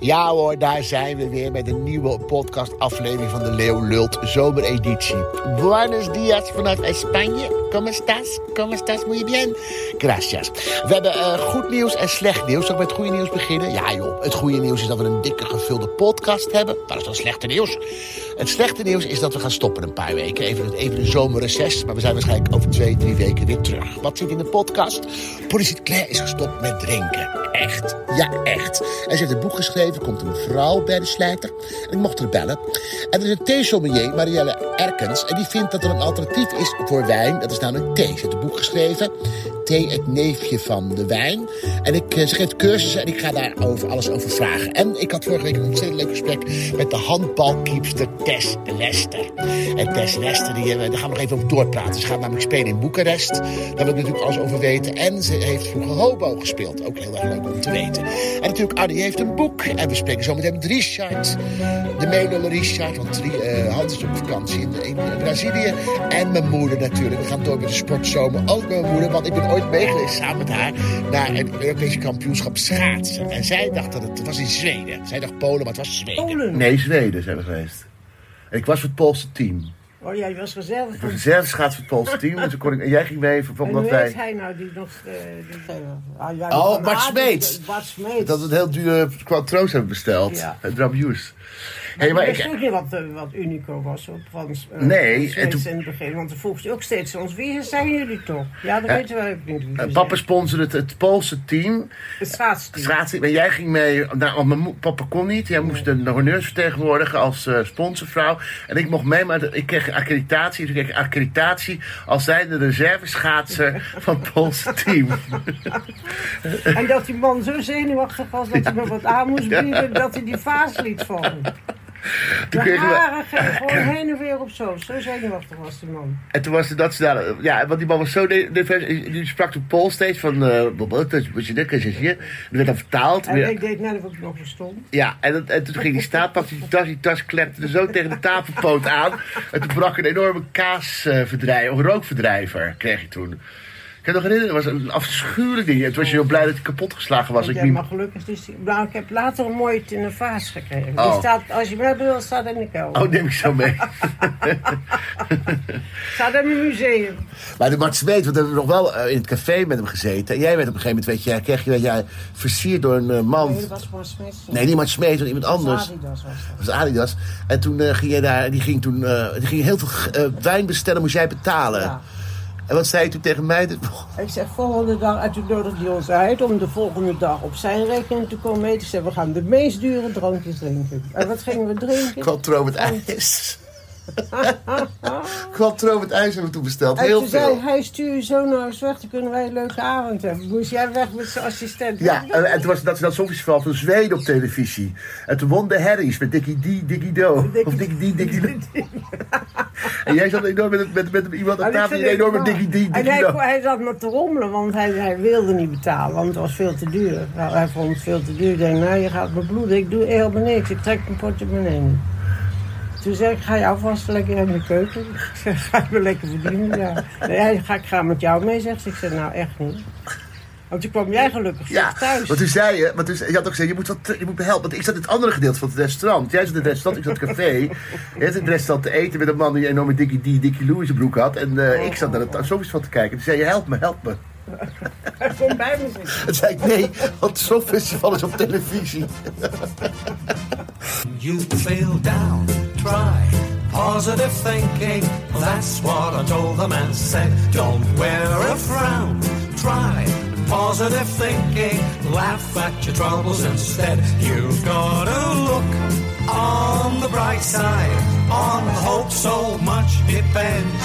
Ja hoor, daar zijn we weer met een nieuwe podcast-aflevering van de Leeuw Lult zomereditie. Buenos dias vanuit Spanje. ¿Cómo estás? ¿Cómo estás? Muy bien. Gracias. We hebben uh, goed nieuws en slecht nieuws. Zal ik met het goede nieuws beginnen? Ja joh, het goede nieuws is dat we een dikke gevulde podcast hebben. Dat is dan slechte nieuws. Het slechte nieuws is dat we gaan stoppen een paar weken. Even, even een zomerreces. Maar we zijn waarschijnlijk over twee, drie weken weer terug. Wat zit in de podcast? Politie Claire is gestopt met drinken. Echt. Ja, echt. En ze heeft een boek geschreven. Er komt een vrouw bij de slijter. En ik mocht haar bellen. En er is een theesommelier, Marielle Erkens. En die vindt dat er een alternatief is voor wijn. Dat is namelijk thee. Ze heeft een boek geschreven. Thee, het neefje van de wijn. En ik, ze geeft cursussen en ik ga daar over, alles over vragen. En ik had vorige week een ontzettend leuk gesprek met de handbalkeepster Tess Lester. En Tess Lester, die, daar gaan we nog even over doorpraten. Ze gaat namelijk spelen in Boekarest. Daar wil ik natuurlijk alles over weten. En ze heeft vroeger hobo gespeeld. Ook heel erg leuk om te weten. En natuurlijk, Arnie heeft een boek. En we spreken zo meteen met Richard. De meelulle Richard. Want uh, Hans is op vakantie in, in Brazilië. En mijn moeder natuurlijk. We gaan door met de sportzomer. Ook met mijn moeder. Want ik ben ooit meegeweest samen met haar naar een Europese kampioenschap schaatsen. En zij dacht dat het was in Zweden. Zij dacht Polen, maar het was Zweden. Polen? Nee, Zweden zijn we geweest. En ik was voor het Poolse team. Oh, jij was gezellig. Ik was voor het Poolse team. En, toen kon ik, en jij ging mee En omdat hoe wij... hij nou die nog... Uh, die, uh, ja, Oh, van Bart Smeets. Bart Smeets. Dat we een heel dure quattro's hebben besteld. Ja. Maar Hey, maar ik wist ook niet wat, eh, wat Unico was op van uh, Nee, Smeets en toen- in het begin. Want dan vroeg ze ook steeds ons, wie zijn jullie toch? Ja, dat weten ook niet. eh, papa sponsorde het, het Poolse team. Het schaatsteam. Schaatsen. En jij ging mee. Nou, mijn papa kon niet. Jij moest de honneurs vertegenwoordigen als eh, sponsorvrouw. En ik mocht mee, maar ik kreeg accreditatie. Dus ik kreeg accreditatie als zijnde de reserveschaatser van het Poolse team. En dat die man zo zenuwachtig was dat hij me wat aan moest bieden, dat hij die vaas liet vallen. De Toen kregen we, gewoon heen en weer op zo. Zo zenuwachtig was die man. en toen was de nationale. Ja, want die man was zo nerveus. Die sprak de Pool steeds van. eh, wat is je dit? is hier. Dat werd dan vertaald. En ik deed net of ik nog verstond. Ja, en, toen ging die staan, pakte die tas, die tas klepte er zo tegen de tafelpoot aan. En toen brak een enorme kaasverdrijver, of rookverdrijver, kreeg je toen. Ik kan me nog herinneren, dat was een afschuwelijk ding. Toen was je heel blij dat hij kapot geslagen was. Ik niet... maar gelukkig is die... Nou, ik heb later een mooie in een vaas gekregen. Oh. Die staat, als je me wil, staat in de kelder. Oh, neem ik zo mee. Staat in een museum. Maar de Mart Smeet, want we hebben nog wel eh, in het café met hem gezeten. En jij werd op een gegeven moment, weet je, kreeg je, weet jij, versierd door een eh, man. Nee, dat was gewoon Smits. Nee, niet Mart Smeet, maar iemand anders. Adidas was dat. Dat was Adidas. En toen eh, ging je daar, die ging toen, eh, die ging heel veel eh, wijn bestellen, moest jij betalen. Ja. En wat zei je toen tegen mij? Ik zeg volgende dag, en toen nodigde hij ons uit om de volgende dag op zijn rekening te komen eten. Ik we gaan de meest dure drankjes drinken. En wat gingen we drinken? Quattro met ijs. Quattro met ijs hebben we toen besteld. En Heel toen zei hij, stuur je zo naar eens weg, dan kunnen wij een leuke avond hebben. Moest jij weg met zijn assistent? Ja, en, en toen was dat dat Songfestival van Zweden op televisie. En toen won de Harry's met Dickie D, Dickie Do. Of Dickie D, Dickie Do. En jij zat enorm met, met, met iemand aan En ik tafel die het enorm met. Dickie D, En Dickie hij, Do. hij zat me te rommelen, want hij, hij wilde niet betalen, want het was veel te duur. Nou, hij vond het veel te duur. Ik denk, nou, je gaat me bloeden. Ik doe helemaal niks. Ik trek mijn portemonnee niet. Toen zei ik, ga je alvast lekker in de keuken. Ik zeg, ga je me lekker verdienen? Ja. Nee, ga, ik ga met jou mee, zegt ze. Ik zeg, nou, echt niet. Want toen kwam jij gelukkig Ja, thuis. want toen zei je, want toen, je had ook gezegd, je moet, wat, je moet me helpen. Want ik zat in het andere gedeelte van het restaurant. Jij zat in het restaurant, ik zat in het café. Je zat in het restaurant te eten met een man die een enorme Dickie D, Dickie Lou in zijn broek had. En eh, ik zat naar het Songfestival te kijken. Toen zei je, help me, help me. Hij kon bij me zitten. Toen zei ik, nee, want het Songfestival is op televisie. You feel down, try positive thinking. That's what I told the man said. Don't wear a frown, try positive thinking. Laugh at your troubles instead. You've got to look on the bright side. On hope so much depends.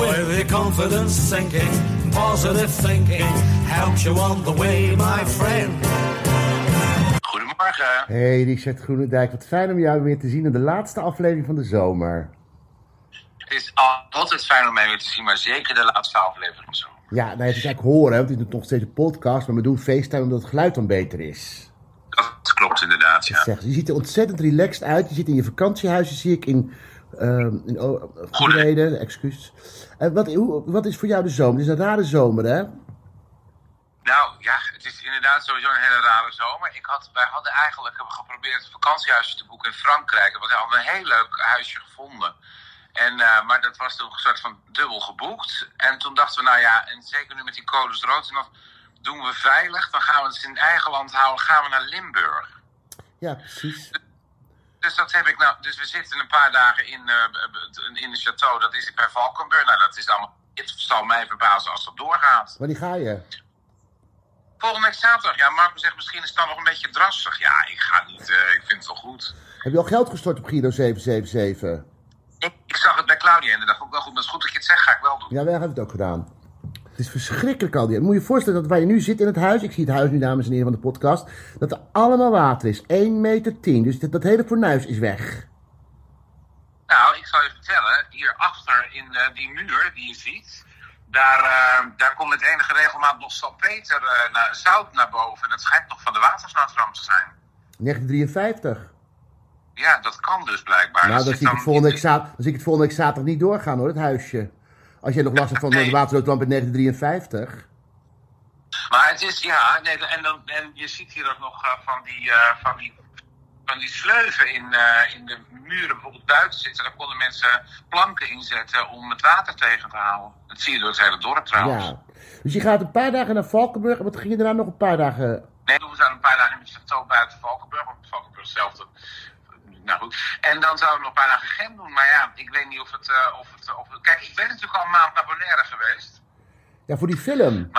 With your confidence sinking, positive thinking helps you on the way, my friend. Goedemorgen. Hey Richard Groenendijk, wat fijn om jou weer te zien in de laatste aflevering van de zomer. Het is al- altijd fijn om mij weer te zien, maar zeker de laatste aflevering zo. Ja, nou, het is eigenlijk horen, want het is nog steeds een podcast, maar we doen FaceTime omdat het geluid dan beter is. Dat klopt inderdaad, ja. Zeg, je ziet er ontzettend relaxed uit. Je zit in je vakantiehuisje, zie ik in, ehm in Goedreden, excuus. En wat, hoe, wat is voor jou de zomer? Het is een rare zomer, hè? Nou ja, het het is inderdaad sowieso een hele rare zomer. Ik had, wij hadden eigenlijk geprobeerd een vakantiehuisje te boeken in Frankrijk. We hadden een heel leuk huisje gevonden. En, eh, maar dat was toen een soort van dubbel geboekt. En toen dachten we, nou ja, en zeker nu met die codes rood, en dan doen we veilig. Dan gaan we het in eigen land houden, gaan we naar Limburg. Ja, precies. Dus dat heb ik nou. Dus we zitten een paar dagen in, eh, in de château. Dat is bij Valkenburg. Nou, dat is allemaal. Het zal mij verbazen als dat doorgaat. Wanneer ga je? Volgende week zaterdag. Ja, Marco zegt misschien is het dan nog een beetje drassig. Ja, ik ga niet. eh, ik vind het wel goed. Heb je al geld gestort op Giro 777? Ik, ik zag het bij Claudia en dacht ook wel goed. Maar het is goed dat je het zegt. Ga ik wel doen. Ja, wij hebben het ook gedaan. Het is verschrikkelijk al die. Moet je je voorstellen dat waar je nu zit in het huis. Ik zie het huis nu, dames en heren van de podcast. Dat er allemaal water is. 1 meter 10. Dus dat, dat hele fornuis is weg. Nou, ik zal je vertellen. Hierachter in eh, die muur die je ziet. Daar, eh, daar komt met enige regelmaat nog salpeter, eh, naar, zout naar boven. En dat schijnt nog van de watersnoodramp te zijn. 1953. Ja, dat kan dus blijkbaar. Nou, Dat dan zie, ik het volgende in- dan zie ik het volgende week zaterdag niet doorgaan hoor, het huisje. Als jij nog last hebt van de Nee. waterloodramp in 1953. Maar het is, ja, nee, en, dan, en je ziet hier ook nog eh, van, die, eh, van, die, van die sleuven in, eh, in de muren bijvoorbeeld buiten zitten. Daar konden mensen planken inzetten om het water tegen te houden. Dat zie je door het hele dorp trouwens. Ja. Dus je gaat een paar dagen naar Valkenburg. En wat ging je daarna nog een paar dagen... Nee, we zijn een paar dagen in het buiten Valkenburg. Want Valkenburg zelf, dat- nou goed. En dan zouden we nog een paar dagen Gent doen. Maar ja, ik weet niet of het, eh, of het, of het... Kijk, ik ben natuurlijk al een maand naar Bonaire geweest. Ja, voor die film.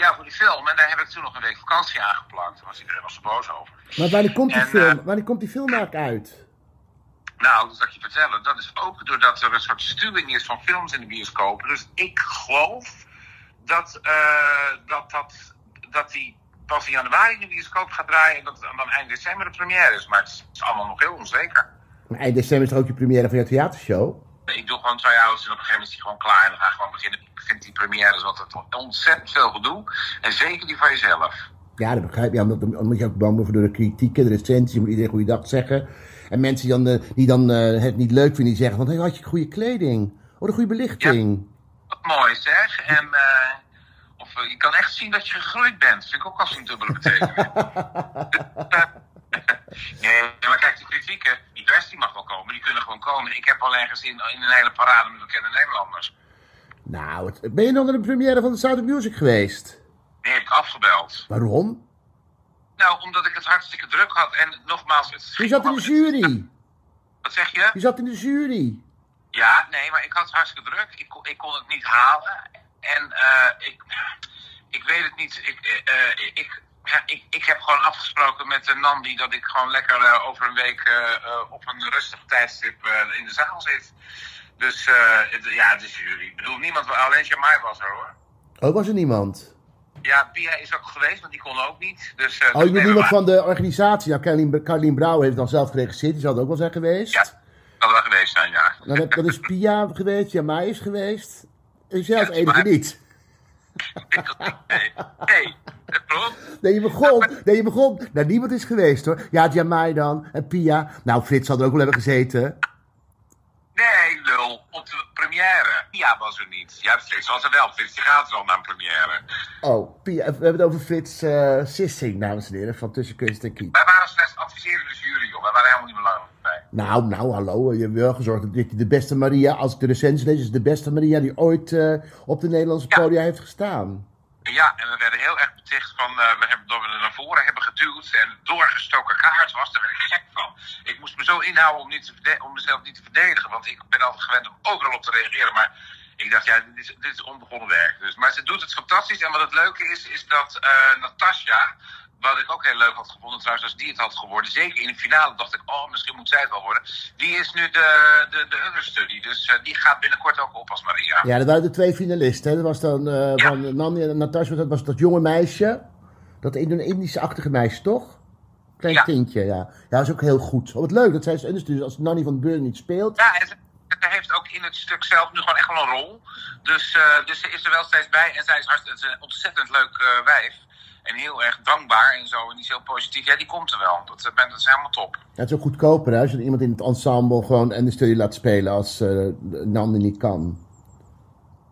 Ja, voor die film. En daar heb ik toen nog een week vakantie aangeplakt. Daar was iedereen al zo boos over. Maar wanneer komt die En, film? eh, Wanneer komt die film eigenlijk uit? Nou, dat zal ik je vertellen. Dat is ook doordat er een soort stuwing is van films in de bioscopen. Dus ik geloof dat, eh, dat, dat, dat die pas in januari in de bioscoop gaat draaien. En dat het dan eind december de première is. Maar het is allemaal nog heel onzeker. Maar eind december is er ook je première van je theatershow. Ik doe gewoon try-outs en op een gegeven moment is die gewoon klaar. En dan ga ik gewoon beginnen. Ik vind die premières altijd ontzettend veel gedoe. En zeker die van jezelf. Ja, dat begrijp je. Omdat, omdat je ook bang bent voor de kritieken, de recensies. Je moet iedereen goeiedag zeggen. En mensen die dan, eh, die dan eh, het niet leuk vinden, die zeggen van... Hey, had je goede kleding? Oh, de goede belichting. Wat mooi zeg. En eh, of, je kan echt zien dat je gegroeid bent. Vind ik ook als een dubbele betekenis. nee, maar kijk, de kritieken, die best die mag wel komen. Die kunnen gewoon komen. Ik heb alleen gezien in een hele parade met bekende Nederlanders. Nou, het- ben je nog naar de première van de Sound of Music geweest? Die heb ik afgebeld. Waarom? Nou, omdat ik het hartstikke druk had. En nogmaals, het Je zat in de jury. Wat zeg je? Je zat in de jury. Ja, nee, maar ik had het hartstikke druk. Ik, kon- ik kon het niet halen. En eh, ik, ik weet het niet. Ik, eh, eh, ik, ja, ik, ik heb gewoon afgesproken met uh, Nandi dat ik gewoon lekker eh, over een week eh, eh, op een rustig tijdstip eh, in de zaal zit. Dus eh, het, ja, het is jullie. Ik bedoel, niemand, alleen Jamai was er hoor. Oh, was er niemand? Ja, Pia is ook geweest, want die kon ook niet. Dus, eh, Oh, dus je bedoelt nee, iemand van de organisatie. Nou, Carlien, Carlien Brouwer heeft dan zelf geregisseerd. Die het ook wel zijn geweest. Ja, kan wel geweest zijn, ja. Dan, heb, dan is Pia geweest, Jamai is geweest. En zelf Ja, niet. Nee, je begon. Nee, je begon. Nou, niemand is geweest hoor. Ja, Jamai dan. En Pia. Nou, Frits zal er ook wel hebben gezeten. Nee, lul. Op de première. Pia was er niet. Ja, Frits was er wel. Frits die gaat al naar een première. Oh, Pia. We hebben het over Frits eh, Sissing, dames en heren. Van Tussen Kunst en Kiet. Wij waren slechts adviserende jury, joh. Wij waren helemaal niet belangrijk bij. Nou, nou, hallo. Je hebt wel gezorgd dat je de beste Maria, als ik de recensie lees, is de beste Maria die ooit eh, op de Nederlandse Ja. podia heeft gestaan. Ja, en we werden heel erg beticht van, eh, we hebben, dat we er naar voren hebben geduwd en doorgestoken kaart was, daar werd ik gek van. Ik moest me zo inhouden om, niet te om mezelf niet te verdedigen, want ik ben altijd gewend om overal op te reageren, maar ik dacht, ja, dit is, dit is onbegonnen werk. Dus, maar ze doet het fantastisch en wat het leuke is, is dat eh Natasja, wat ik ook heel leuk had gevonden trouwens, als die het had geworden, zeker in de finale dacht ik, oh, misschien moet zij het wel worden, die is nu de, de, de understudy, dus eh, die gaat binnenkort ook op als Maria. Ja, dat waren de twee finalisten. Hè. Dat was dan Ja. van Nanny en Natasja, dat was dat jonge meisje. Dat Indische-achtige meisje, toch? Klein Ja. tintje, ja. Ja, dat is ook heel goed. Oh, wat leuk dat zij is understudy. Als Nanny van Beuren niet speelt. Ja, en ze, heeft ook in het stuk zelf nu gewoon echt wel een rol. Dus, eh, dus ze is er wel steeds bij. En zij is, hartst- het is een ontzettend leuk wijf. En heel erg dankbaar en zo. En die is heel positief. Ja, die komt er wel. Dat, eh, ben- dat is helemaal top. Ja, het is ook goedkoper hè, als je iemand in het ensemble gewoon understudy laat spelen als Nanny niet kan.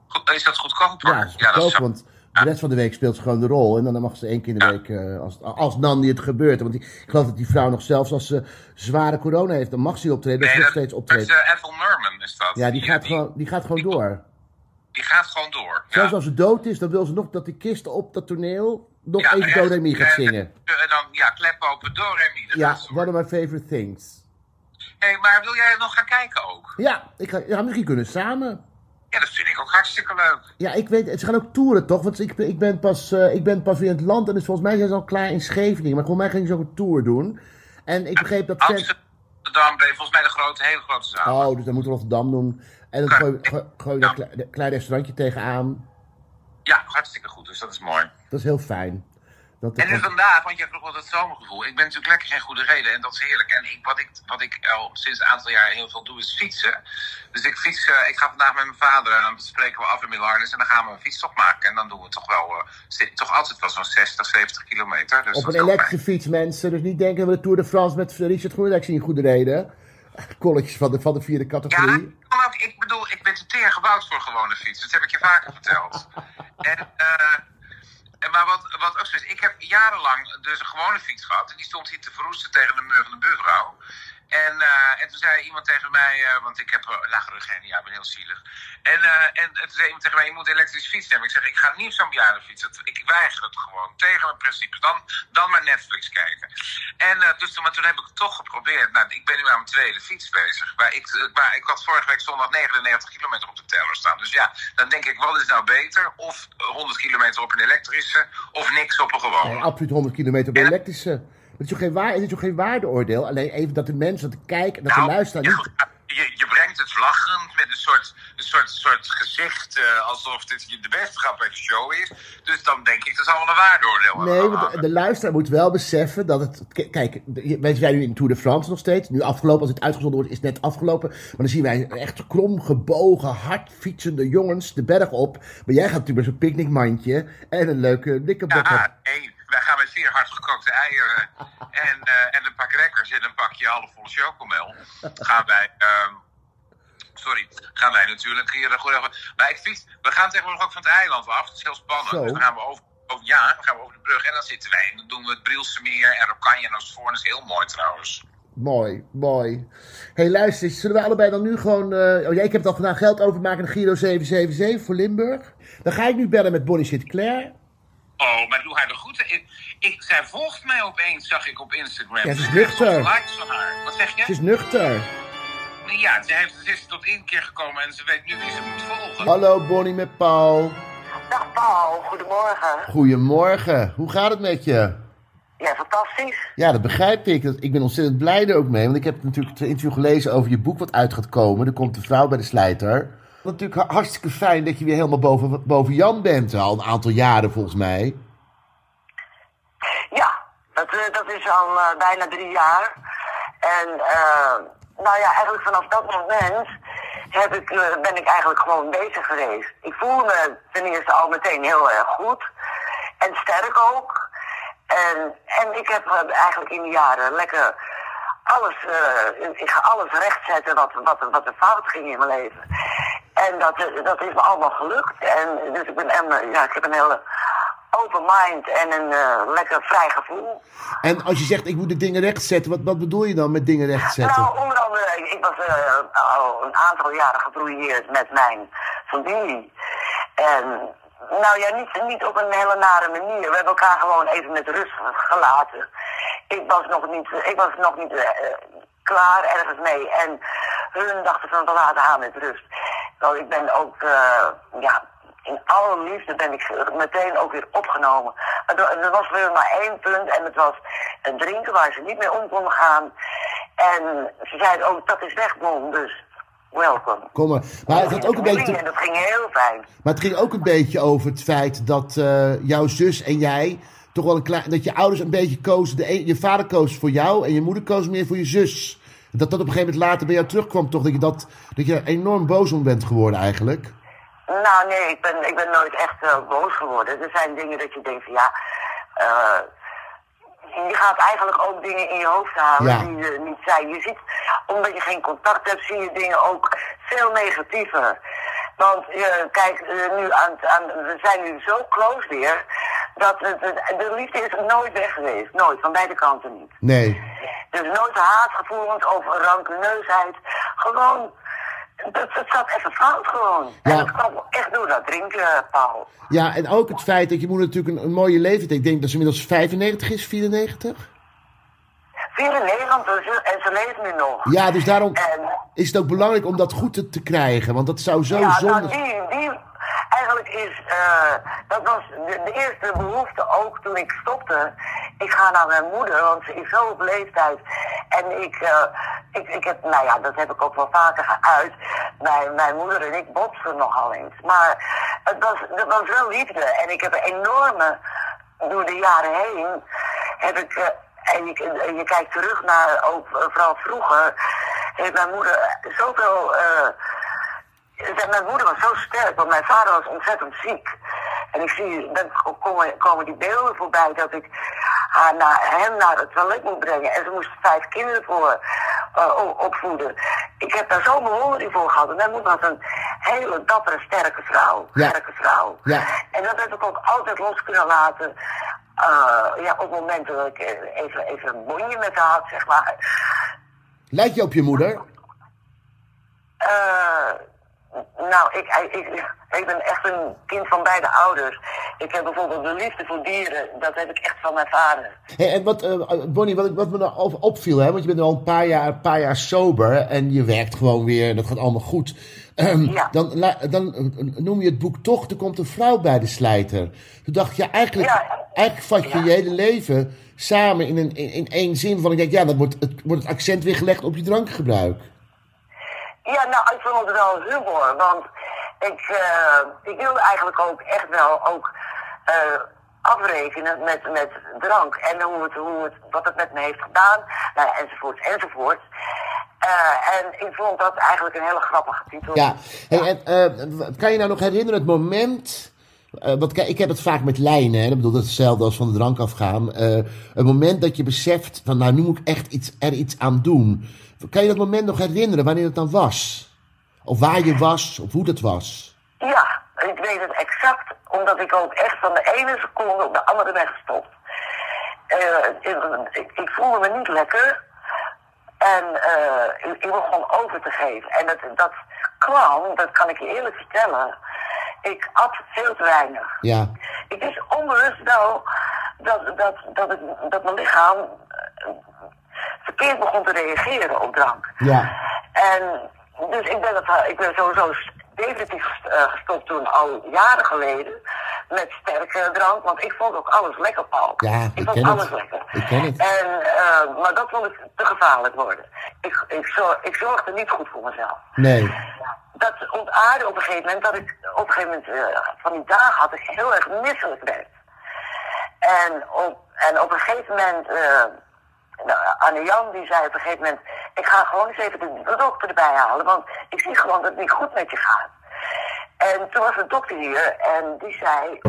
Goed, is dat goedkoop? Ja, dat is ja, dat is want de rest van de week speelt ze gewoon de rol. En dan mag ze één keer in de week, eh, als, als Nandi het gebeurt. Want die- ik geloof dat die vrouw nog zelfs als ze zware corona heeft, dan mag ze optreden. Dat ze nog steeds dat optreedt. is Ethel Merman, is dat. Ja, die gaat, gewoon, die gaat gewoon door. Die gaat gewoon door. Zelfs ja. als ze dood is, dan wil ze nog dat die kist op dat toneel nog Ja, even. Do Re Mi gaat En- zingen. En dan, ja, klep open, do, re, mi. Ja, one of my favorite things. hey, maar wil jij nog gaan kijken ook? Ja, ik ga, ja, misschien kunnen samen. Ja, dat vind ik ook hartstikke leuk. Ja, ik weet, ze gaan ook toeren toch? Want ik, ben- ik, ben pas, eh, ik ben pas weer in het land en dus volgens mij zijn ze al klaar in Scheveningen. Maar volgens mij gaan ze ook een tour doen. En ik begreep dat... Amsterdam, ben volgens mij de grote, hele grote zaal. Oh, dus dan moeten we Rotterdam doen. En dan gooi, gooi, gooi je daar een klein restaurantje tegenaan. Ja, hartstikke goed, dus dat is mooi. Dat is heel fijn. Dat En nu vandaag, want jij vroeg wat het zomergevoel. Ik ben natuurlijk lekker geen goede reden en dat is heerlijk. En ik, wat, ik, wat ik al sinds een aantal jaar heel veel doe is fietsen. Dus ik fiets, eh, ik ga vandaag met mijn vader en dan spreken we af in Millarnes en dan gaan we een fietstocht maken. En dan doen we toch wel, eh, toch altijd wel zo'n 60, 70 kilometer. Dus Op dat een elektrische fiets, mensen. Dus niet denken we de Tour de France met Richard Groenendijk zien goede reden. Kolletjes van de, van de vierde Ja, categorie. kan ook, ik bedoel, ik ben te teer gebouwd voor gewone fiets. Dat heb ik je vaker verteld. En, eh, en maar wat, wat ook zo is, ik heb jarenlang dus een gewone fiets gehad. En die stond hier te verroesten tegen de muur van de buurvrouw. En, eh, en toen zei iemand tegen mij, eh, want ik heb uh, lage ja, ik ben heel zielig. En, en, en toen zei iemand tegen mij, je moet elektrisch fietsen hebben. Ik zeg, ik ga niet zo'n bejaardenfiets. Dat- Ik weiger het gewoon, tegen mijn principes. Dan, dan maar Netflix kijken. En dus toen, maar toen heb ik het toch geprobeerd. Nou, ik ben nu aan mijn tweede fiets bezig. Maar ik, maar ik had vorige week zondag 99 kilometer op de teller staan. Dus ja, dan denk ik, wat is nou beter? Of 100 kilometer op een elektrische, of niks op een Nee, gewone. absoluut 100 kilometer op de elektrische. Het is ook geen, waar, het is ook geen waardeoordeel. Alleen even dat de mensen, dat de kijken, dat de Nou, luisteraar je, niet... je, je brengt het lachend met een soort, een soort, soort gezicht eh, alsof dit de beste grap bij de show is. Dus dan denk ik, dat zal wel een waardeoordeel Nee, want de, de luisteraar moet wel beseffen dat het... Kijk, de- wij zijn nu in Tour de France nog steeds. Nu afgelopen, als het uitgezonden wordt, is het net afgelopen. Maar dan zien wij echt krom gebogen, hard fietsende jongens de berg op. Maar jij gaat natuurlijk met zo'n picknickmandje en een leuke knickerbocker. Ja, nee, wij gaan met zeer hard gekookte eieren en, eh, en een pak crackers en een pakje halfvolle chocomel. Gaan wij, ehm, sorry, gaan wij natuurlijk hier eh, goed over. Maar ik fiets, we gaan tegenwoordig ook van het eiland af, het is heel spannend. Zo. Dus dan gaan we over, over, ja, dan gaan we over de brug en dan zitten wij. En dan doen we het Brielse meer en Rokanje en Oostvoorn, dat is heel mooi trouwens. Mooi, mooi. hey, luister, zullen we allebei dan nu gewoon... eh, oh, jij, ik heb het al gedaan, geld overmaken naar Giro 777 voor Limburg. Dan ga ik nu bellen met Bonnie Sinclair. Oh, maar doe haar de groeten. Ik, ik, zij volgt mij opeens, zag ik op Instagram. Ja, ze is nuchter. likes van haar. Wat zeg je? Ze is nuchter. Ja, ze, heeft, ze is tot één keer gekomen en ze weet nu wie ze moet volgen. Hallo Bonnie met Paul. Dag Paul, goedemorgen. Goedemorgen. Hoe gaat het met je? Ja, fantastisch. Ja, dat begrijp ik. Dat- Ik ben ontzettend blij er ook mee. Want ik heb natuurlijk het interview gelezen over je boek wat uit gaat komen. Er komt de vrouw bij de slijter. Natuurlijk ha- hartstikke fijn dat je weer helemaal boven, boven Jan bent. Al een aantal jaren volgens mij. Ja, dat, eh, dat is al eh, bijna drie jaar. En eh, nou ja, eigenlijk vanaf dat moment heb ik, ben ik eigenlijk gewoon bezig geweest. Ik voelde me ten eerste al meteen heel erg goed. En sterk ook. En, en ik heb eigenlijk in de jaren lekker alles, eh, ik ga alles rechtzetten wat, wat, wat er fout ging in mijn leven. En dat, dat is me allemaal gelukt. En dus ik, ben, en, ja, ik heb een hele open mind en een eh, lekker vrij gevoel. En als je zegt ik moet de dingen rechtzetten. Wat, wat bedoel je dan met dingen rechtzetten? Nou, onder andere, ik ik was eh, al een aantal jaren gebrouilleerd met mijn familie. En nou ja, niet, niet op een hele nare manier. We hebben elkaar gewoon even met rust gelaten. Ik was nog niet, ik was nog niet eh, klaar ergens mee. En hun dachten van we laten haar met rust. Nou, ik ben ook, ja, in alle liefde ben ik meteen ook weer opgenomen. Maar Er was weer maar één punt en het was het drinken waar ze niet mee om konden gaan. En ze zeiden ook, dat is weg, Bon, dus welkom. Kom maar. Maar het, had ook een beetje En dat ging heel fijn. maar het ging ook een beetje over het feit dat eh, jouw zus en jij toch wel een klein. dat je ouders een beetje kozen. De een- je vader koos voor jou en je moeder koos meer voor je zus. Dat dat op een gegeven moment later bij jou terugkwam, toch? Dat je, dat, dat je er enorm boos om bent geworden eigenlijk. Nou nee, ik ben, ik ben nooit echt eh, boos geworden. Er zijn dingen dat je denkt van ja, eh, je gaat eigenlijk ook dingen in je hoofd halen Ja. die je niet zijn. Je ziet, omdat je geen contact hebt, zie je dingen ook veel negatiever. Want eh, kijk, nu aan, aan, we zijn nu zo close weer. Dat het, de liefde is nooit weg geweest. Nooit, van beide kanten niet. Nee. Dus nooit haatgevoelens of rancuneusheid. Gewoon, dat, dat zat even fout gewoon. Ja. En dat kwam echt door dat drinken, Paul. Ja, en ook het feit dat je moeder natuurlijk een, een mooie leeftijd heeft. Ik denk dat ze inmiddels 95 is, 94. 94 en ze- en ze leeft nu nog. Ja, dus daarom En is het ook belangrijk om dat goed te, te krijgen. Want dat zou zo ja, nou, zonde... die, die, eigenlijk is, eh, dat was de, eerste behoefte ook toen ik stopte. Ik ga naar mijn moeder, want ze is zo op leeftijd. En ik, eh, ik, ik heb, nou ja, dat heb ik ook wel vaker geuit. Mijn, mijn moeder en ik botsen nogal eens. Maar het was, het was wel liefde. En ik heb een enorme, door de jaren heen, heb ik, eh, en je, kijkt terug naar, ook vooral vroeger, heeft mijn moeder zoveel... Mijn moeder was zo sterk, want mijn vader was ontzettend ziek. En ik zie, dan komen, komen die beelden voorbij dat ik haar naar, hem naar het toilet moet brengen. En ze moest vijf kinderen voor eh, opvoeden. Ik heb daar zo'n bewondering voor gehad. En mijn moeder was een hele dappere, sterke vrouw. Ja. Sterke vrouw. Ja. En dat heb ik ook altijd los kunnen laten. eh, ja, op momenten dat ik even, even een bonje met haar had, zeg maar. Lijkt je op je moeder? Eh, nou, ik, ik, ik ben echt een kind van beide ouders. Ik heb bijvoorbeeld de liefde voor dieren, dat heb ik echt van mijn vader. Hey, en wat, eh, Bonnie, wat, me nou op- opviel, hè, want je bent al een paar jaar, een paar jaar sober en je werkt gewoon weer en dat gaat allemaal goed. Ehm, Ja. dan, dan eh, noem je het boek toch, er komt een vrouw bij de slijter. Toen dacht je, eigenlijk, Ja. eigenlijk vat je je hele leven samen in, een, in, in één zin van, ik denk, ja, dan wordt het, wordt het accent weer gelegd op je drankgebruik. Ja, nou, ik vond het wel humor, want ik, eh, ik wilde eigenlijk ook echt wel ook eh, afrekenen met, met drank en hoe het, hoe het, wat het met me heeft gedaan, nou, enzovoort, enzovoort. Eh, en ik vond dat eigenlijk een hele grappige titel. Ja, hey, en, kan je nou nog herinneren het moment... want kijk, ik heb het vaak met lijnen, hè. Ik bedoel, dat is hetzelfde als van de drank afgaan. Het moment dat je beseft van, nou, nu moet ik echt iets, er iets aan doen. Kan je dat moment nog herinneren, wanneer het dan was? Of waar je was, of hoe dat was? Ja, ik weet het exact, omdat ik ook echt van de ene seconde op de andere ben gestopt. Eh, ik, voelde me niet lekker en eh, ik, ik begon over te geven. En dat, dat kwam, dat kan ik je eerlijk vertellen, ik at veel te weinig. Ja, Ik wist onbewust wel dat, dat, dat, dat mijn lichaam verkeerd begon te reageren op drank. ja, En dus ik ben, het, eh, ik ben sowieso definitief eh, gestopt toen al jaren geleden met sterke drank, want ik vond ook alles lekker, Paul. Ja, ik ik vond ken het. alles lekker. Ik ken het. En, eh, maar dat vond ik te gevaarlijk worden. Ik, ik, zorg, ik zorgde niet goed voor mezelf. nee. Dat ontaarde op een gegeven moment dat ik op een gegeven moment van die dagen had ik heel erg misselijk werd. En op, en op een gegeven moment, nou, Anne Jan die zei op een gegeven moment, ik ga gewoon eens even de, dokter erbij halen, want ik zie gewoon dat het niet goed met je gaat. En toen was de dokter hier en die zei,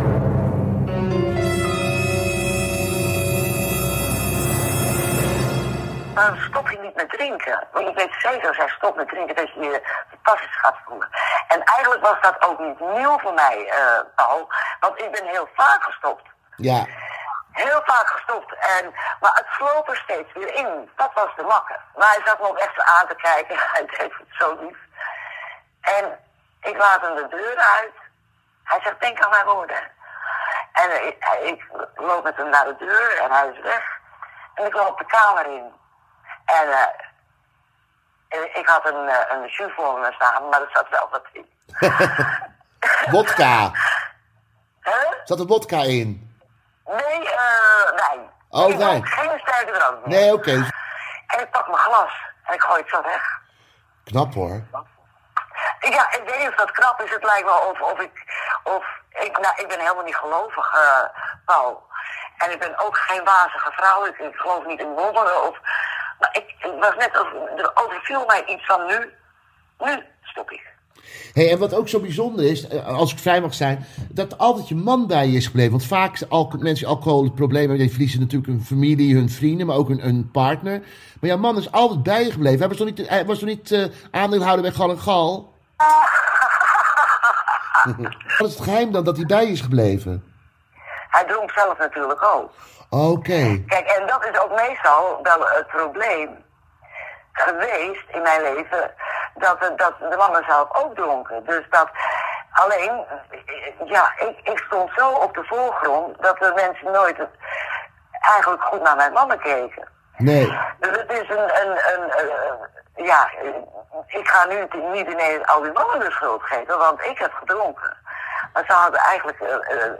waarom stop je niet met drinken? Want ik weet zeker als hij stopt met drinken dat je je fantastisch gaat voelen. En eigenlijk was dat ook niet nieuw voor mij, eh Paul, want ik ben heel vaak gestopt. Ja, Heel vaak gestopt. En, maar het sloop er steeds weer in. Dat was de makker. Maar hij zat me ook echt aan te kijken. Hij deed het zo lief. En ik laat hem de deur uit. Hij zegt, denk aan mijn woorden. En ik, ik loop met hem naar de deur en hij is weg. En ik loop de kamer in. En eh, ik had een, eh, een jus voor me staan, maar er zat wel wat in. wodka. Huh? Zat er wodka in? Nee, eh, wijn. Oh, ik wijn. Geen sterke drank meer. Nee, oké. En ik pak mijn glas en ik gooi het zo weg. Knap hoor. Ja, ik weet niet of dat knap is. Het lijkt wel of, of ik... Of, ik, nou, ik ben helemaal niet gelovig, eh, Paul. En ik ben ook geen wazige vrouw. Ik, ik geloof niet in wonderen. Of, maar ik, het was net of er overviel mij iets van nu. Nu stop ik. Hey, en wat ook zo bijzonder is, eh, als ik vrij mag zijn, dat altijd je man bij je is gebleven. Want vaak zijn alco- mensen alcoholproblemen hebben, die verliezen natuurlijk een familie, hun vrienden, maar ook een, een partner. Maar jouw man is altijd bij je gebleven. Hij was toch niet, hij was toch niet eh, aandeelhouder bij Gal en Gal? Wat is het geheim dan dat hij bij je is gebleven? Hij dronk zelf natuurlijk ook. Oké. Kijk, en dat is ook meestal wel het probleem geweest in mijn leven. Dat, de- dat de mannen zelf ook dronken. Dus dat alleen, ja, ik, ik stond zo op de voorgrond dat de mensen nooit het- eigenlijk goed naar mijn mannen keken. Nee. Dus het is een, een, een, ja, ik ga nu niet ineens al die mannen de schuld geven, want ik heb gedronken. Maar ze hadden eigenlijk, eh, eh,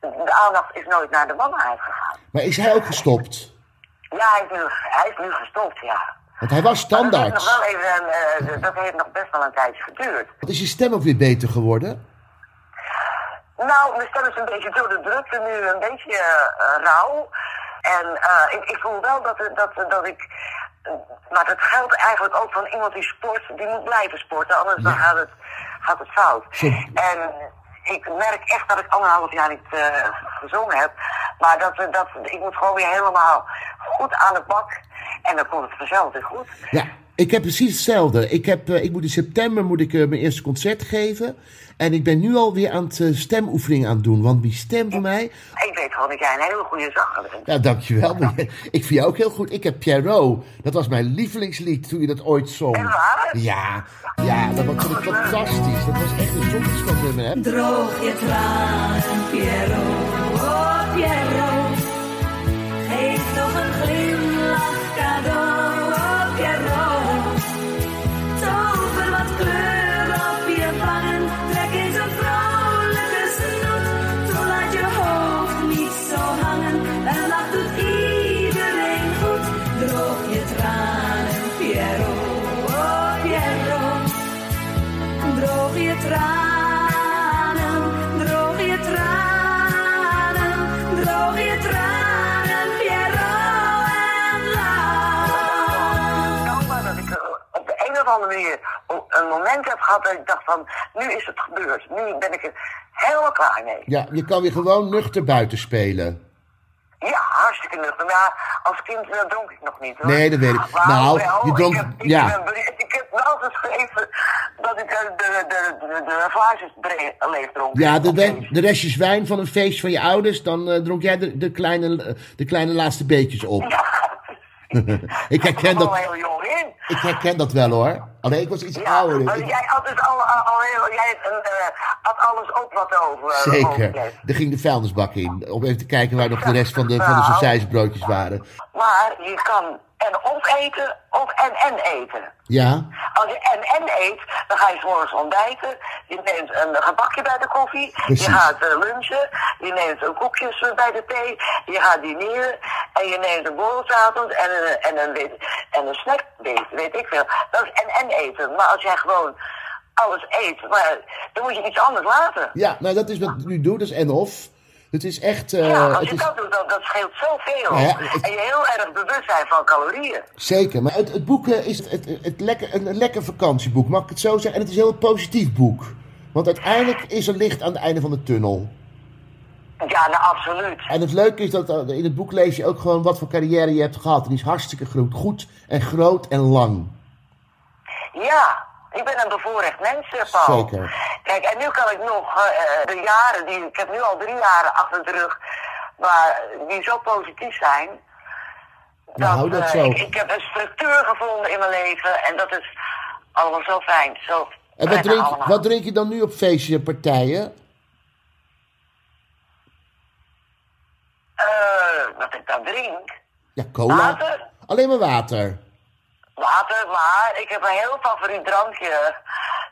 de aandacht is nooit naar de mannen uitgegaan. Maar is hij ook gestopt? Ja, hij is nu, hij is nu gestopt, ja. Want hij was Dat nog standaard. wel even, een, eh, dat heeft nog best wel een tijdje geduurd. Is je stem ook weer beter geworden? Nou, mijn stem is een beetje door de drukte nu een beetje eh, rauw. En eh, ik, ik voel wel dat, dat, dat ik... maar dat geldt eigenlijk ook van iemand die sport, die moet blijven sporten, anders dan gaat het, gaat het fout. En ik merk echt dat ik anderhalf jaar niet eh, gezongen heb. Maar dat, we- dat, ik moet gewoon weer helemaal goed aan de bak. En dan komt het vanzelf weer goed. Ja, ik heb precies hetzelfde. Ik, heb, eh, ik moet in september moet ik, eh, mijn eerste concert geven. En ik ben nu alweer aan het eh, stemoefening aan het doen. Want die stem van mij... Ik weet gewoon dat jij een hele goede zanger bent. Ja, dankjewel. Maar ik vind jou ook heel goed. Ik heb Pierrot. Dat was mijn lievelingslied toen je dat ooit zong. Echt waar? Ja, ja dat was vond ik fantastisch. Dat was echt een zondagsnummer, hè? Droog je tranen, Piero, andere manier een moment heb gehad dat ik dacht van, nu is het gebeurd. Nu ben ik er helemaal klaar mee. Ja, je kan weer gewoon nuchter buiten spelen. Ja, hartstikke nuchter. Maar ja, als kind eh, dronk ik nog niet hoor. Nee, dat weet ik. Maar Nou, wel, je dronk- Ik heb, ik, ja. ik heb wel geschreven dat ik eh, de, de, de, de glaasjes bre- leeg dronk. Ja, de, feest. de restjes wijn van een feest van je ouders, dan eh, dronk jij de, de, kleine, eh, de kleine laatste beetjes op. ik, herken dat, ik herken dat wel hoor. Alleen ik was iets Ja, ouder. Ik- jij had dus al, al, al heel, jij eh, had alles op wat over. eh, Zeker. Er ging de vuilnisbak in. Om even te kijken waar nog de rest van de, van de sausijsbroodjes waren. Maar je kan en of eten of en en eten. Ja? Als je en en eet, dan ga je 's morgens ontbijten. Je neemt een gebakje bij de koffie. Precies. Je gaat eh, lunchen. Je neemt een koekjes bij de thee. Je gaat dineren. En je neemt een borrel 's avonds en een, en een, weet, en een snack, weet, weet ik veel. Dat is en en eten. Maar als jij gewoon alles eet, maar, dan moet je iets anders laten. Ja, nou dat is wat ik nu doe. Dat is en of. Het is echt... eh, ja, als het je is, dat doet, dat, dat scheelt zoveel. Ja, het- En je heel erg bewust zijn van calorieën. Zeker, maar het, het boek eh, is het, het, het lekker, een, een lekker vakantieboek, mag ik het zo zeggen? En het is een heel positief boek. Want uiteindelijk is er licht aan het einde van de tunnel. Ja, nou absoluut. En het leuke is dat eh, in het boek lees je ook gewoon wat voor carrière je hebt gehad. En die is hartstikke goed, goed en groot en lang. Ja, ik ben een bevoorrecht mens, eh, Paul. Zeker. Kijk, en nu kan ik nog eh, de jaren, die, ik heb nu al drie jaren achter de rug, maar die zo positief zijn. Nou, dat eh, zo. Ik, ik heb een structuur gevonden in mijn leven en dat is allemaal zo fijn. Zo En wat drink, allemaal. wat drink je dan nu op feestjes en partijen? Wat ik dan drink? Ja, cola. Water. Alleen maar water. Water, maar ik heb een heel favoriet drankje.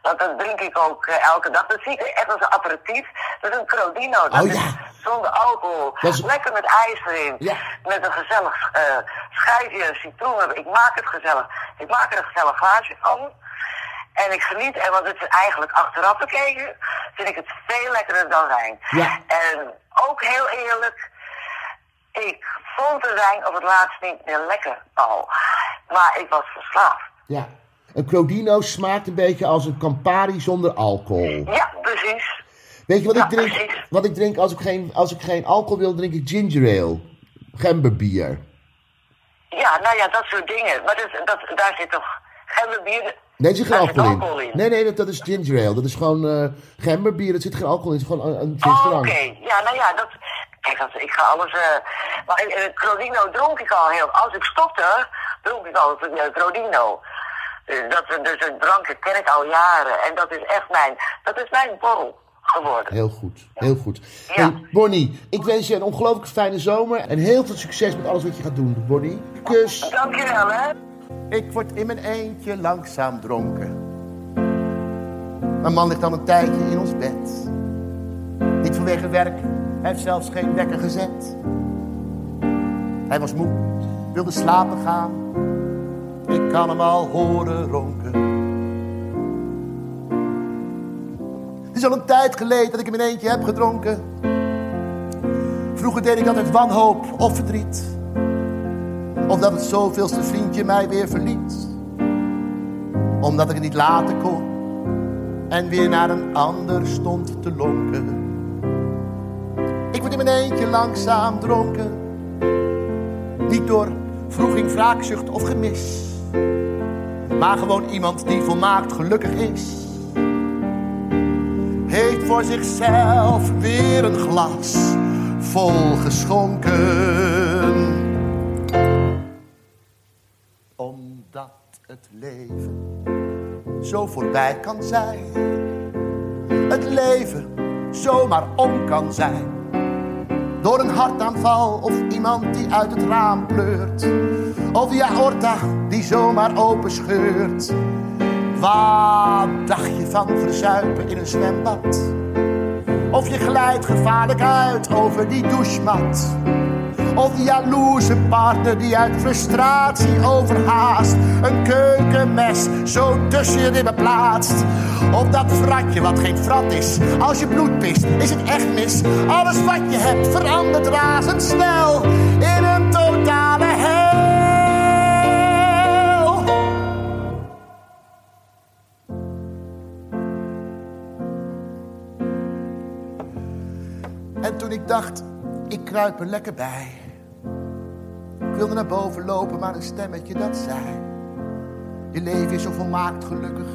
Dat, dat drink ik ook eh, elke dag. Dat zie ik echt als een aperitief. Dat is een Crodino. Dat Oh, is zonder alcohol. Is- Lekker met ijs erin. Ja. Met een gezellig eh schijfje citroen. Ik maak het gezellig. Ik maak er een gezellig glaasje van. En ik geniet, en want het is eigenlijk achteraf bekeken, vind ik het veel lekkerder dan wijn. Ja. En ook heel eerlijk, ik vond de wijn op het laatst niet meer lekker, Paul. Maar ik was verslaafd. Ja. Een Crodino smaakt een beetje als een Campari zonder alcohol. Ja, precies. Weet je wat Ja, ik drink? precies. Wat ik drink als ik geen, als ik geen alcohol wil, drink ik ginger ale. Gemberbier. Ja, nou ja, dat soort dingen. Maar dat, dat, daar zit toch gemberbier. Nee, er zit geen zit alcohol in. Nee, nee, dat, dat is ginger ale. Dat is gewoon eh gemberbier. Er zit geen alcohol in. Het is gewoon een, een Oh, oké. Ja, nou ja, dat... Kijk, als, ik ga alles... eh maar in Crodino dronk ik al heel... Als ik stopte, dronk ik altijd uh, Crodino. Dus, dat, dus een drank ken ik al jaren. En dat is echt mijn... Dat is mijn borrel geworden. Heel goed, heel goed. Ja. Hey, Bonnie, ik wens je een ongelooflijk fijne zomer. En heel veel succes met alles wat je gaat doen, Bonnie. Kus. Dankjewel, hè. Ik word in mijn eentje langzaam dronken. Mijn man ligt al een tijdje in ons bed. Niet vanwege werk, hij heeft zelfs geen wekker gezet. Hij was moe, wilde slapen gaan. Ik kan hem al horen ronken. Het is al een tijd geleden dat ik in mijn eentje heb gedronken. Vroeger deed ik altijd wanhoop of verdriet. Of dat het zoveelste vriendje mij weer verliet. Omdat ik het niet laten kon. En weer naar een ander stond te lonken. Ik word in mijn eentje langzaam dronken. Niet door vroeging, wraakzucht of gemis. Maar gewoon iemand die volmaakt gelukkig is. Heeft voor zichzelf weer een glas vol geschonken omdat het leven zo voorbij kan zijn. Het leven zomaar om kan zijn. Door een hartaanval of iemand die uit het raam pleurt. Of die aorta die zomaar open scheurt. Wat dacht je van verzuipen in een zwembad? Of je glijdt gevaarlijk uit over die douchemat. Of jaloerse partner die uit frustratie overhaast een keukenmes zo tussen je ribben plaatst. Of dat fratje wat geen frat is, als je bloed pist, is het echt mis. Alles wat je hebt verandert razendsnel in een totale hel. En toen ik dacht, ik kruip er lekker bij. Wilde naar boven lopen, maar een stemmetje dat zei. Je leven is zo volmaakt gelukkig,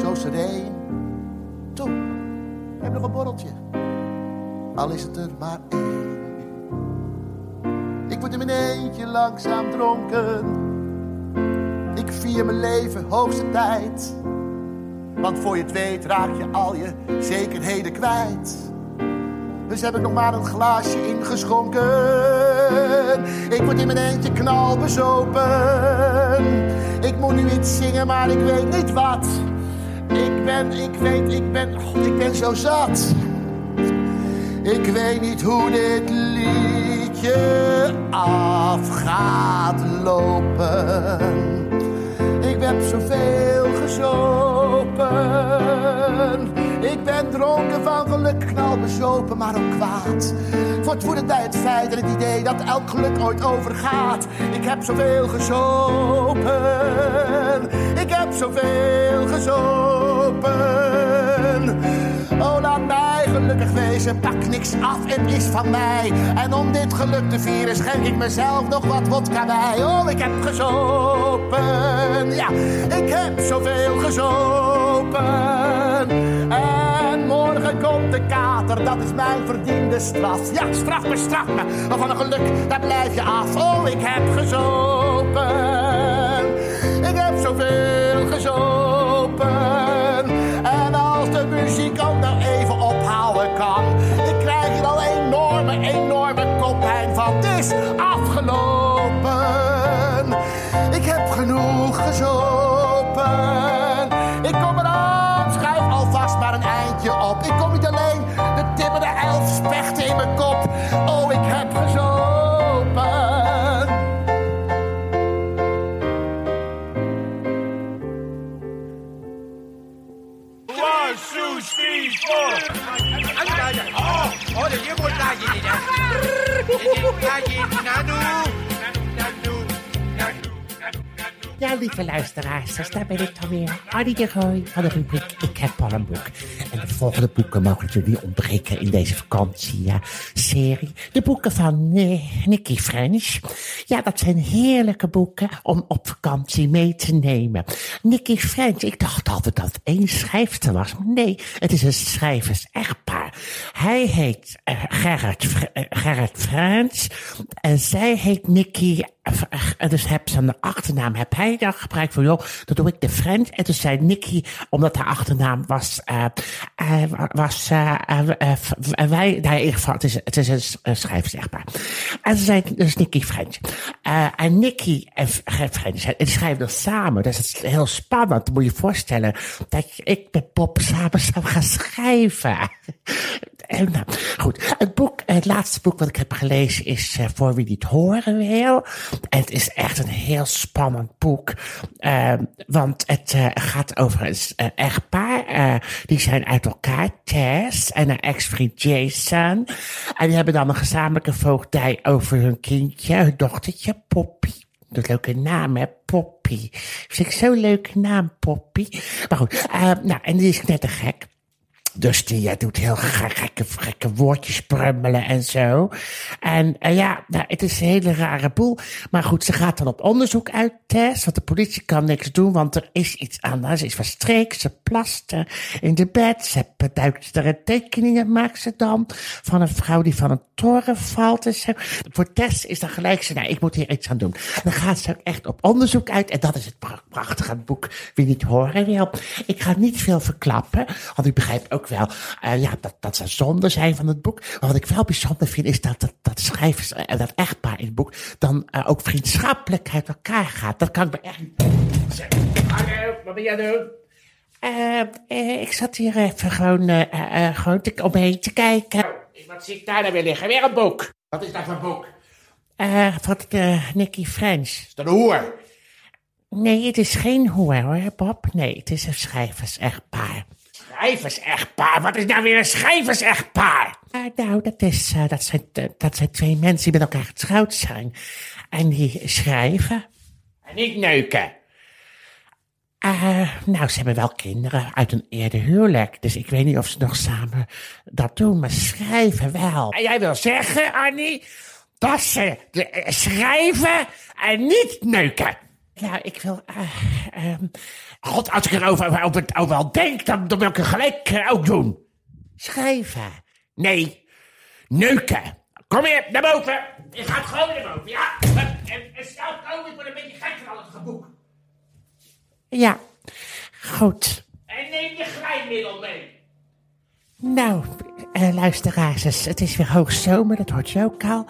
zo sereen. Toe, heb nog een borreltje. Al is het er maar één. Ik word in mijn eentje langzaam dronken. Ik vier mijn leven hoogste tijd. Want voor je het weet raak je al je zekerheden kwijt. Dus heb ik nog maar een glaasje ingeschonken. Ik word in mijn eentje knalbezopen. Ik moet nu iets zingen, maar ik weet niet wat. Ik ben, ik weet, ik ben, oh, ik ben zo zat. Ik weet niet hoe dit liedje af gaat lopen. Ik heb zoveel gezopen. Ik ben dronken van geluk, knalbezopen, maar ook kwaad. Woedend bij het feit en het idee dat elk geluk ooit overgaat. Ik heb zoveel gezopen. Ik heb zoveel gezopen. Oh, laat mij gelukkig wezen, pak niks af, het is van mij. En om dit geluk te vieren schenk ik mezelf nog wat vodka bij. Oh, ik heb gezopen, ja, ik heb zoveel gezopen. En morgen komt de kater, dat is mijn verdiende straf. Ja, straf me, straf me, maar van een geluk, daar blijf je af. Oh, ik heb gezopen, ik heb zoveel gezopen. En als de muziek ook nou even ophouden kan, ik krijg hier al enorme, enorme koppijn van. Het is afgelopen, ik heb genoeg gezopen. Ayinadu. Ja, lieve luisteraars, daar ben ik dan weer. Annie de Gooi van de rubriek Ik heb al een boek. En de volgende boeken mogen niet ontbreken in deze vakantieserie. De boeken van eh, Nicky French. Ja, dat zijn heerlijke boeken om op vakantie mee te nemen. Nicky French, ik dacht altijd dat het één schrijfster was. Nee, het is een schrijvers-echtpaar. Hij heet eh, Gerrit, eh, French en zij heet Nicky eh, dus heb een achternaam, heb hij dan gebruikt van, joh, dat doe ik de friend. En toen zei Nicky, omdat haar achternaam was, eh eh, was, eh eh, wij, nou, in ieder geval, het is, het is een s- een schrijfzegbaar. En ze zei dus Nicky French. Eh en Nicky en F- Gerrit French, en die schrijven dan samen. Dus het is heel spannend. Moet je je voorstellen dat ik met Bob samen zou gaan schrijven. En, nou, goed, het boek, het laatste boek wat ik heb gelezen is Voor wie niet horen wil. En het is echt een heel spannend boek. Ehm, want het eh, gaat over een echtpaar. eh, die zijn uit elkaar, Tess en haar ex-vriend Jason. En die hebben dan een gezamenlijke voogdij over hun kindje, hun dochtertje Poppy. Een leuke naam, hè? Poppy. Vind ik zo'n leuke naam, Poppy. Maar goed, eh, nou, en die is net te gek. Dus die eh, doet heel gek- gekke, gekke woordjes prummelen en zo. En eh, ja, nou, het is een hele rare boel. Maar goed, ze gaat dan op onderzoek uit, Tess. Want de politie kan niks doen, want er is iets haar. Ze is van streek, ze plast eh, in de bed. Ze duiktere tekeningen maakt ze dan. Van een vrouw die van een toren valt en zo. Voor Tess is dan gelijk ze, nou, ik moet hier iets aan doen. Dan gaat ze echt op onderzoek uit. En dat is het pra- prachtige boek Wie niet horen wil. Ik ga niet veel verklappen, want ik begrijp ook wel eh, ja, dat, dat ze zonde zijn van het boek. Maar wat ik wel bijzonder vind, is dat dat, dat schrijvers en dat echtpaar in het boek dan eh, ook vriendschappelijk uit elkaar gaat. Dat kan ik me echt niet wat ben jij doen? Eh, eh, ik zat hier even gewoon, eh, eh, eh, gewoon te, om me heen te kijken. Wat zie ik daar nou weer liggen? Weer een boek. Wat is dat voor boek? Eh, van Nicky French. Is dat een hoer? Nee, het is geen hoer hoor, Bob. Nee, het is een schrijvers-echtpaar. Schrijvers-echtpaar? Wat is nou weer een schrijvers-echtpaar? Eh, nou, dat, is, eh, dat, zijn, eh, dat zijn twee mensen die met elkaar getrouwd zijn. En die schrijven. En niet neuken. Eh, nou, ze hebben wel kinderen uit een eerder huwelijk. Dus ik weet niet of ze nog samen dat doen, maar schrijven wel. En jij wil zeggen, Annie, dat ze schrijven en niet neuken. Ja, ik wil... eh, ehm, God, als ik erover over, over, over denk, dan, dan wil ik het gelijk eh, ook doen. Schrijven. Nee, neuken. Kom hier, naar boven. Je gaat gewoon naar boven, ja? En, en, snel komen, ik word een beetje gek van al het geboek. Ja, goed. En neem je glijmiddel mee. Nou, eh, luisteraars, het is weer hoogzomer, dat hoort je ook al.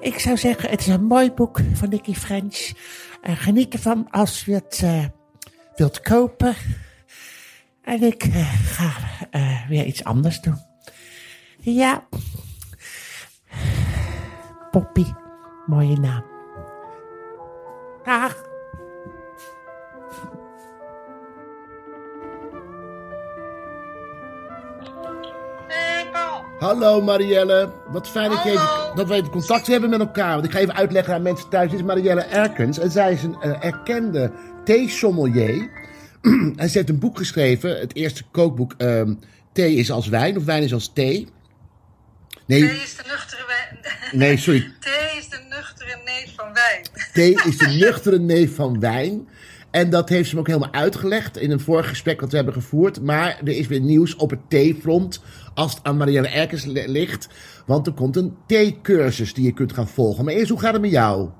Ik zou zeggen, het is een mooi boek van Nicky French. Eh, geniet ervan als je het eh, wilt kopen. En ik eh, ga eh, weer iets anders doen. Ja. Poppy, mooie naam. Dag. Hallo Marielle, wat fijn dat, je even, dat we even contact hebben met elkaar. Want ik ga even uitleggen aan mensen thuis. Dit is Marielle Erkens en zij is een eh, erkende theesommelier. en ze heeft een boek geschreven, het eerste kookboek ehm, Thee is als wijn of wijn is als thee. Nee, Thee is de nuchtere wijn. nee, sorry. Thee is de nuchtere neef van wijn. Thee is de nuchtere neef van wijn. En dat heeft ze me ook helemaal uitgelegd in een vorig gesprek dat we hebben gevoerd. Maar er is weer nieuws op het theefront als het aan Marianne Erkens li- ligt. Want er komt een theecursus die je kunt gaan volgen. Maar eerst, hoe gaat het met jou?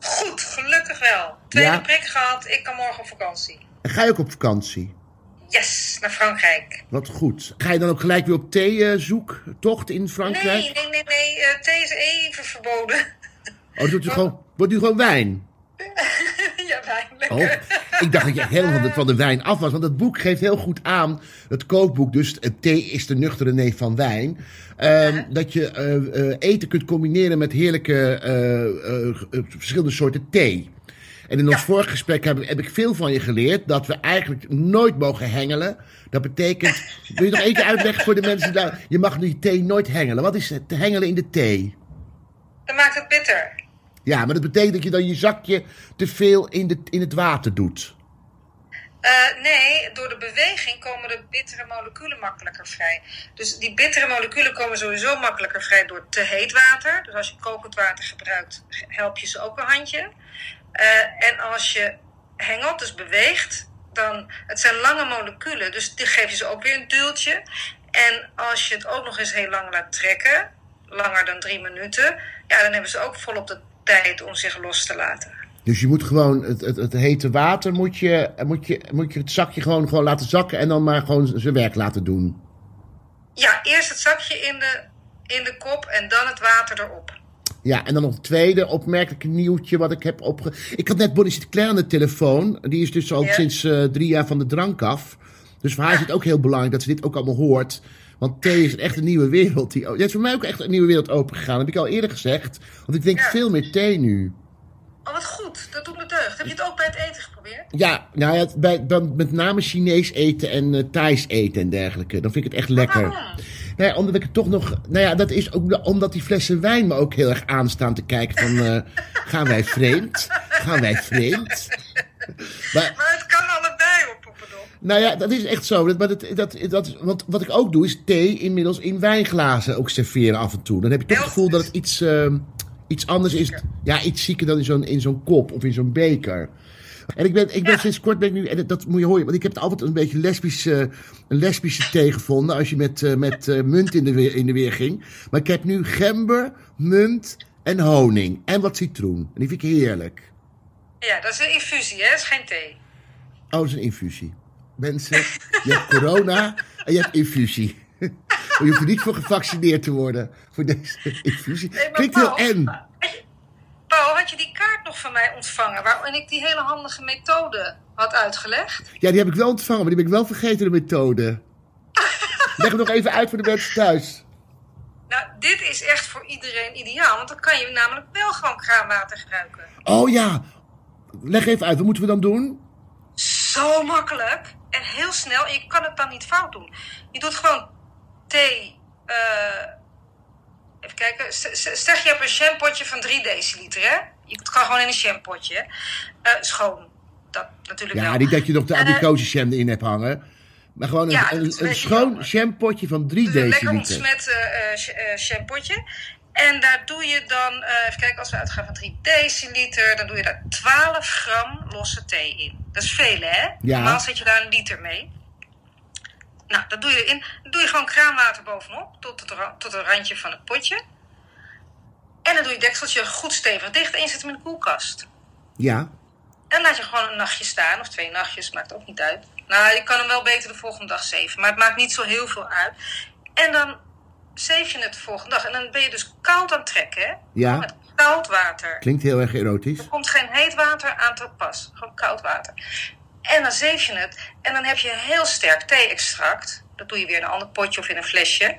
Goed, gelukkig wel. Tweede Ja. prik gehad, ik kan morgen op vakantie. En ga je ook op vakantie? Yes, naar Frankrijk. Wat goed. Ga je dan ook gelijk weer op theezoektocht in Frankrijk? Nee, nee, nee, nee. eh, thee is even verboden. Oh, doet u gewoon, wordt u gewoon wijn? ja, wijn, Oh, ik dacht dat je helemaal van de, van de wijn af was. Want het boek geeft heel goed aan, het kookboek, dus het thee is de nuchtere neef van wijn. ehm, Dat je eh, eh, eten kunt combineren met heerlijke eh, verschillende soorten thee. En in ons vorige gesprek heb, ik- heb ik veel van je geleerd dat we eigenlijk nooit mogen hengelen. Dat betekent, wil je nog één keer uitleggen voor de mensen daar? Je mag die thee nooit hengelen. Wat is het hengelen in de thee? Dat maakt het bitter. Ja, maar dat betekent dat je dan je zakje te veel in, de, in het water doet. Eh, nee, door de beweging komen de bittere moleculen makkelijker vrij. Dus die bittere moleculen komen sowieso makkelijker vrij door te heet water. Dus als je kokend water gebruikt, help je ze ook een handje. Eh, en als je hengelt, dus beweegt, dan... Het zijn lange moleculen, dus die geef je ze ook weer een duwtje. En als je het ook nog eens heel lang laat trekken, langer dan drie minuten... Ja, dan hebben ze ook volop de tijd om zich los te laten. Dus je moet gewoon het, het, het hete water, moet je, moet, je, moet je het zakje gewoon, gewoon laten zakken en dan maar gewoon zijn werk laten doen. Ja, eerst het zakje in de, in de kop en dan het water erop. Ja, en dan nog het tweede opmerkelijke nieuwtje wat ik heb opge... Ik had net Bonnie Sinclair aan de telefoon. Die is dus al Ja. sinds eh, drie jaar van de drank af. Dus voor haar is het ook heel belangrijk dat ze dit ook allemaal hoort. Want thee is echt een nieuwe wereld. Die, het is voor mij ook echt een nieuwe wereld opengegaan. Heb ik al eerder gezegd. Want ik drink Ja. veel meer thee nu. Oh, wat goed. Dat doet me deugd. Heb je het ook bij het eten geprobeerd? Ja, nou ja, bij, met name Chinees eten en eh Thais eten en dergelijke. Dan vind ik het echt lekker. waarom? Nou ja, omdat ik het toch nog... Nou ja, dat is ook omdat die flessen wijn me ook heel erg aanstaan te kijken van... eh, gaan wij vreemd? Gaan wij vreemd? Maar, Maar het kan. Nou ja, dat is echt zo. Dat, maar dat, dat, dat, want wat ik ook doe, is thee inmiddels in wijnglazen ook serveren af en toe. Dan heb je toch het gevoel dat het iets, ehm, iets anders is. Ja, iets zieker dan in zo'n, in zo'n kop of in zo'n beker. En ik ben, ik ben sinds kort ben ik nu, en dat moet je horen, want ik heb het altijd een beetje lesbische, een lesbische thee gevonden als je met, eh, met eh, munt in de, weer, in de weer ging. Maar ik heb nu gember, munt en honing en wat citroen. En die vind ik heerlijk. Ja, dat is een infusie, hè? Dat is geen thee. Oh, dat is een infusie. Mensen, je hebt corona en je hebt infusie. Je hoeft er niet voor gevaccineerd te worden voor deze infusie. Nee, maar Klinkt heel en. Paul, had je die kaart nog van mij ontvangen waarin ik die hele handige methode had uitgelegd? Ja, die heb ik wel ontvangen, maar die ben ik wel vergeten, de methode. Leg hem nog even uit voor de mensen thuis. Nou, dit is echt voor iedereen ideaal, want dan kan je namelijk wel gewoon kraanwater gebruiken. Oh ja, leg even uit. Wat moeten we dan doen? Zo makkelijk en heel snel. En je kan het dan niet fout doen. Je doet gewoon thee. eh, even kijken. Zeg je hebt een shampootje van 3 deciliter, hè? Je het kan gewoon in een shampootje. Eh, schoon. Dat natuurlijk wel. Ja, niet dat je nog de Eh, anticose erin hebt hangen. Maar gewoon een, Ja, een, schoon shampootje van 3 Een lekker deciliter. ontsmet eh, shampootje. En daar doe je dan, even kijken, als we uitgaan van 3 deciliter, dan doe je daar 12 gram losse thee in. Dat is veel, hè? Ja. Normaal zet je daar een liter mee. Nou, dat doe je erin. Dan doe je gewoon kraanwater bovenop, tot het, tot het randje van het potje. En dan doe je dekseltje goed stevig dicht en je zet hem in de koelkast. Ja, En laat je gewoon een nachtje staan, of twee nachtjes, maakt ook niet uit. Nou, je kan hem wel beter de volgende dag zeven, maar het maakt niet zo heel veel uit. En dan zeef je het de volgende dag. En dan ben je dus koud aan het trekken, hè? Ja. Met koud water. klinkt heel erg erotisch. Er komt geen heet water aan te pas, gewoon koud water. En dan zeef je het. En dan heb je heel sterk thee-extract. Dat doe je weer in een ander potje of in een flesje.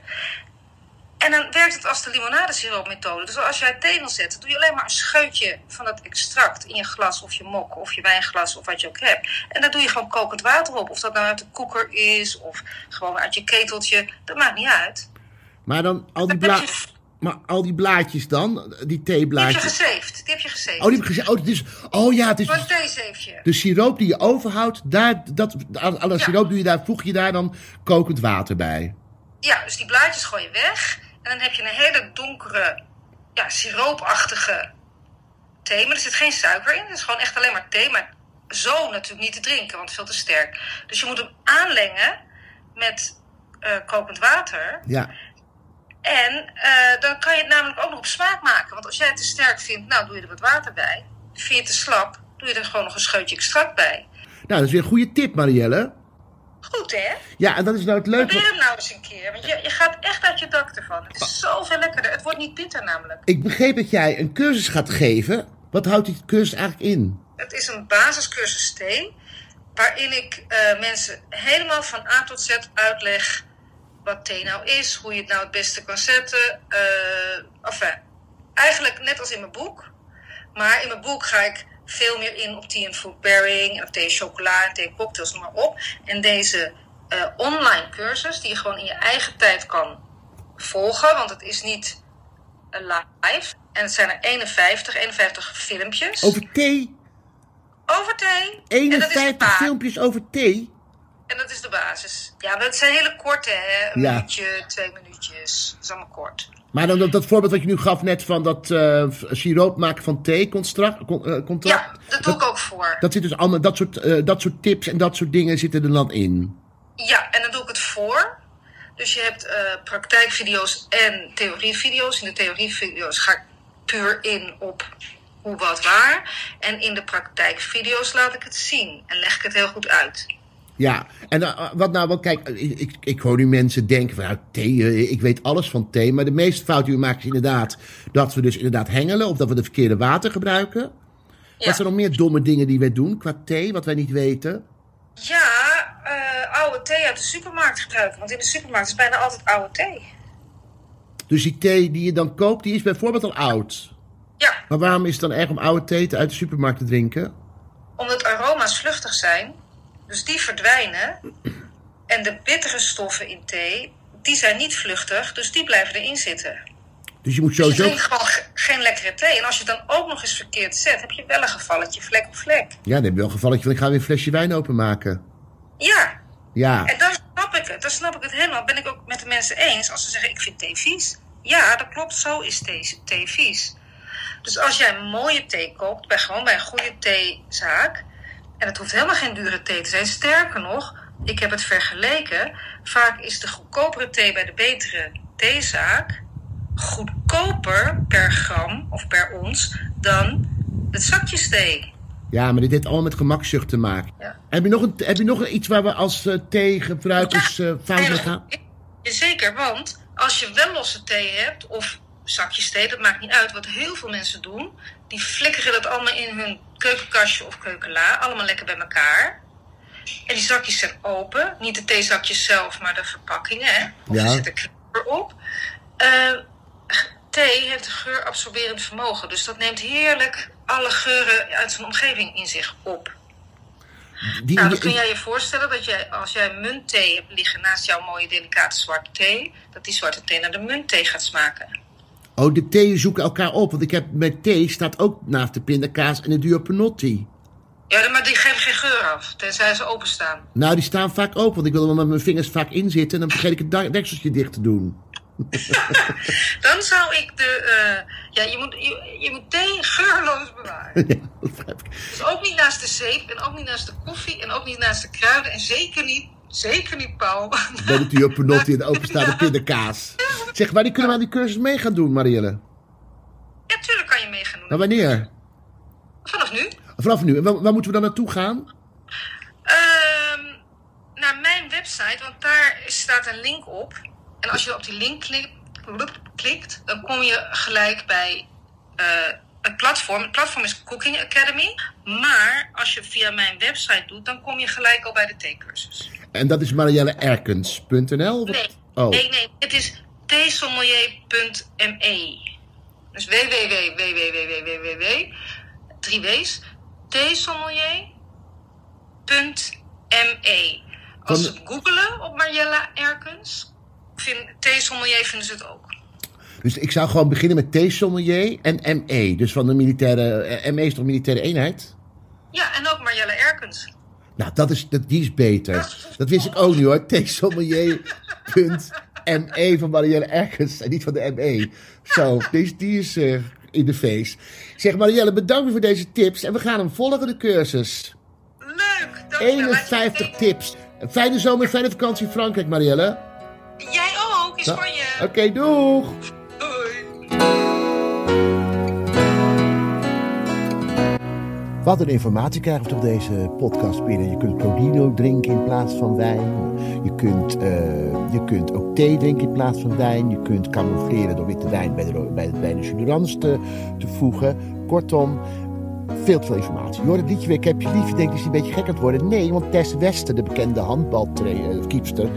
En dan werkt het als de limonadesiroopmethode. Dus als jij thee wil zetten, doe je alleen maar een scheutje van dat extract in je glas of je mok of je wijnglas of wat je ook hebt. En daar doe je gewoon kokend water op. Of dat nou uit de koeker is of gewoon uit je keteltje. Dat maakt niet uit. Maar dan al die, Dan bla heb je- maar al die blaadjes dan, die Die heb je theeblaadjes. gezeefd. Die heb je gezeefd. Oh, die heb ik gezien. Oh, is, oh ja, het is een theezeefje. de siroop die je overhoudt. Daar, dat, Ja. siroop doe je daar, voeg je daar dan kokend water bij. Ja, dus die blaadjes gooi je weg. En dan heb je een hele donkere, ja, siroopachtige thee. Maar er zit geen suiker in. Het is gewoon echt alleen maar thee. Maar zo natuurlijk niet te drinken, want veel te sterk. Dus je moet hem aanlengen met eh, kokend water. Ja. En eh, dan kan je het namelijk ook nog op smaak maken. Want als jij het te sterk vindt, nou doe je er wat water bij. Vind je het te slap, doe je er gewoon nog een scheutje extract bij. Nou, dat is weer een goede tip, Marielle. Goed hè? Ja, en dat is nou het leuke. Probeer hem nou eens een keer. Want je, je gaat echt uit je dak ervan. Het is zoveel lekkerder. Het wordt niet bitter namelijk. Ik begreep dat jij een cursus gaat geven. Wat houdt die cursus eigenlijk in? Het is een basiscursus thee. Waarin ik eh, mensen helemaal van A tot Z uitleg wat thee nou is. Hoe je het nou het beste kan zetten. eh enfin, eigenlijk net als in mijn boek. Maar in mijn boek ga ik veel meer in op tea en food pairing. En op thee en chocola en thee en cocktails, noem maar op. En deze eh, online cursus die je gewoon in je eigen tijd kan volgen. Want het is niet eh, live. En het zijn er 51, 51 filmpjes. Over thee? Over thee. En dat is de 51 basis. filmpjes over thee? En dat is de basis. Ja, maar het zijn hele korte, hè. Een Ja. minuutje, twee minuutjes. Dat is allemaal kort. Maar dan dat, dat voorbeeld wat je nu gaf net van dat eh, siroop maken van thee, contract, con- eh, contract. Ja, dat doe ik ook voor. Dat zit dus allemaal, dat soort, eh, dat soort tips en dat soort dingen zitten er dan in. Ja, en dan doe ik het voor. Dus je hebt praktijkvideo's en theorievideo's. In de theorievideo's ga ik puur in op hoe, wat, waar. En in de praktijkvideo's laat ik het zien. En leg ik het heel goed uit. Ja, en eh, wat nou, wel kijk, ik, ik, ik hoor nu mensen denken van, nou, thee, eh, ik weet alles van thee. Maar de meeste fout die we maken is inderdaad dat we dus inderdaad hengelen of dat we de verkeerde water gebruiken. Ja. Wat zijn nog meer domme dingen die wij doen qua thee, wat wij niet weten? Ja, eh, oude thee uit de supermarkt gebruiken. Want in de supermarkt is bijna altijd oude thee. Dus die thee die je dan koopt, die is bijvoorbeeld al oud. Ja, Maar waarom is het dan erg om oude thee uit de supermarkt te drinken? omdat aroma's vluchtig zijn. Dus die verdwijnen. En de bittere stoffen in thee, die zijn niet vluchtig. Dus die blijven erin zitten. Dus je moet Dus je sowieso... gewoon ge- geen lekkere thee. En als je het dan ook nog eens verkeerd zet, heb je wel een gevalletje vlek op vlek. Ja, dan heb je wel een gevalletje van, ik ga weer een flesje wijn openmaken. Ja, Ja, en dan snap ik het. Dan snap ik het helemaal. Ben ik ook met de mensen eens als ze zeggen, ik vind thee vies. Ja, dat klopt. Zo is thee, thee vies. Dus als jij een mooie thee koopt, bij, gewoon bij een goede theezaak... en het hoeft helemaal geen dure thee te zijn. Sterker nog, ik heb het vergeleken. Vaak is de goedkopere thee bij de betere theezaak... goedkoper per gram of per ons dan het zakjes thee. ja, maar dit heeft allemaal met gemakzucht te maken. Ja. Heb, je nog een, heb je nog iets waar we als eh theegebruikers eh fout mee gaan? Zeker, want als je wel losse thee hebt of zakjes thee, dat maakt niet uit. Wat heel veel mensen doen, die flikkeren dat allemaal in hun keukenkastje of keukenla, allemaal lekker bij elkaar. En die zakjes zijn open, niet de theezakjes zelf, maar de verpakkingen. Hè? Of Ja. er zit een op. Eh, thee heeft een geurabsorberend vermogen, dus dat neemt heerlijk alle geuren uit zijn omgeving in zich op. Die, Nou, dan kun jij je voorstellen dat jij, als jij muntthee hebt liggen naast jouw mooie delicate zwarte thee, dat die zwarte thee naar de muntthee gaat smaken. Oh, de thee zoeken elkaar op. Want ik heb met thee staat ook naast de pindakaas en de duopanotti. Ja, maar die geven geen geur af, tenzij ze openstaan. Nou, die staan vaak open, want ik wil er met mijn vingers vaak in zitten. En dan vergeet ik het dekseltje dicht te doen. Dan zou ik de. eh, ja, je moet, je, je moet thee geurloos bewaren. ja, dat begrijp ik. Dus ook niet naast de zeep, en ook niet naast de koffie, en ook niet naast de kruiden, en zeker niet, zeker niet, Paul. Bij de duopanotti en de openstaande pindakaas. Zeg, wanneer kunnen we aan die cursus mee gaan doen, Marielle? Ja, tuurlijk kan je mee gaan doen. Maar wanneer? Vanaf nu. Vanaf nu. En waar, waar moeten we dan naartoe gaan? Ehm, naar mijn website, want daar staat een link op. En als je op die link klikt, klikt dan kom je gelijk bij eh, het platform. Het platform is Cooking Academy. Maar als je via mijn website doet, dan kom je gelijk al bij de theecursus. En dat is marielleerkens.nl? Nee, Oh, nee, nee. Het is theesommelier.me. Dus www, drie W's, theesommelier.me. Als ze googelen op Mariella Erkens, vind, theesommelier vinden ze het ook. dus ik zou gewoon beginnen met T-sommelier en ME. Dus van de militaire... eh, ME is toch militaire eenheid? Ja, en ook Mariella Erkens. Nou, dat is, dat, die is beter. Dat wist ik ook niet hoor. T-sommelier.me van Marielle Erkens en niet van de ME. Zo, deze, die is eh, in de feest. Zeg Marielle, bedankt voor deze tips. En we gaan hem volgen, de cursus. Leuk, je 51 weten. tips. Een fijne zomer, fijne vakantie in Frankrijk, Marielle. Jij ook, in Spanje. Oké, doeg. Wat een informatie krijgen we op deze podcast binnen. Je kunt Crodino drinken in plaats van wijn. Je kunt, eh, je kunt ook thee drinken in plaats van wijn. Je kunt camoufleren door witte wijn bij de, bij de, bij de te, te voegen. Kortom, veel te veel informatie. Je hoort het liedje weer, ik heb je lief. Je denkt, is een beetje gek aan worden? Nee, want Tess Wester, de bekende handbalkiepster,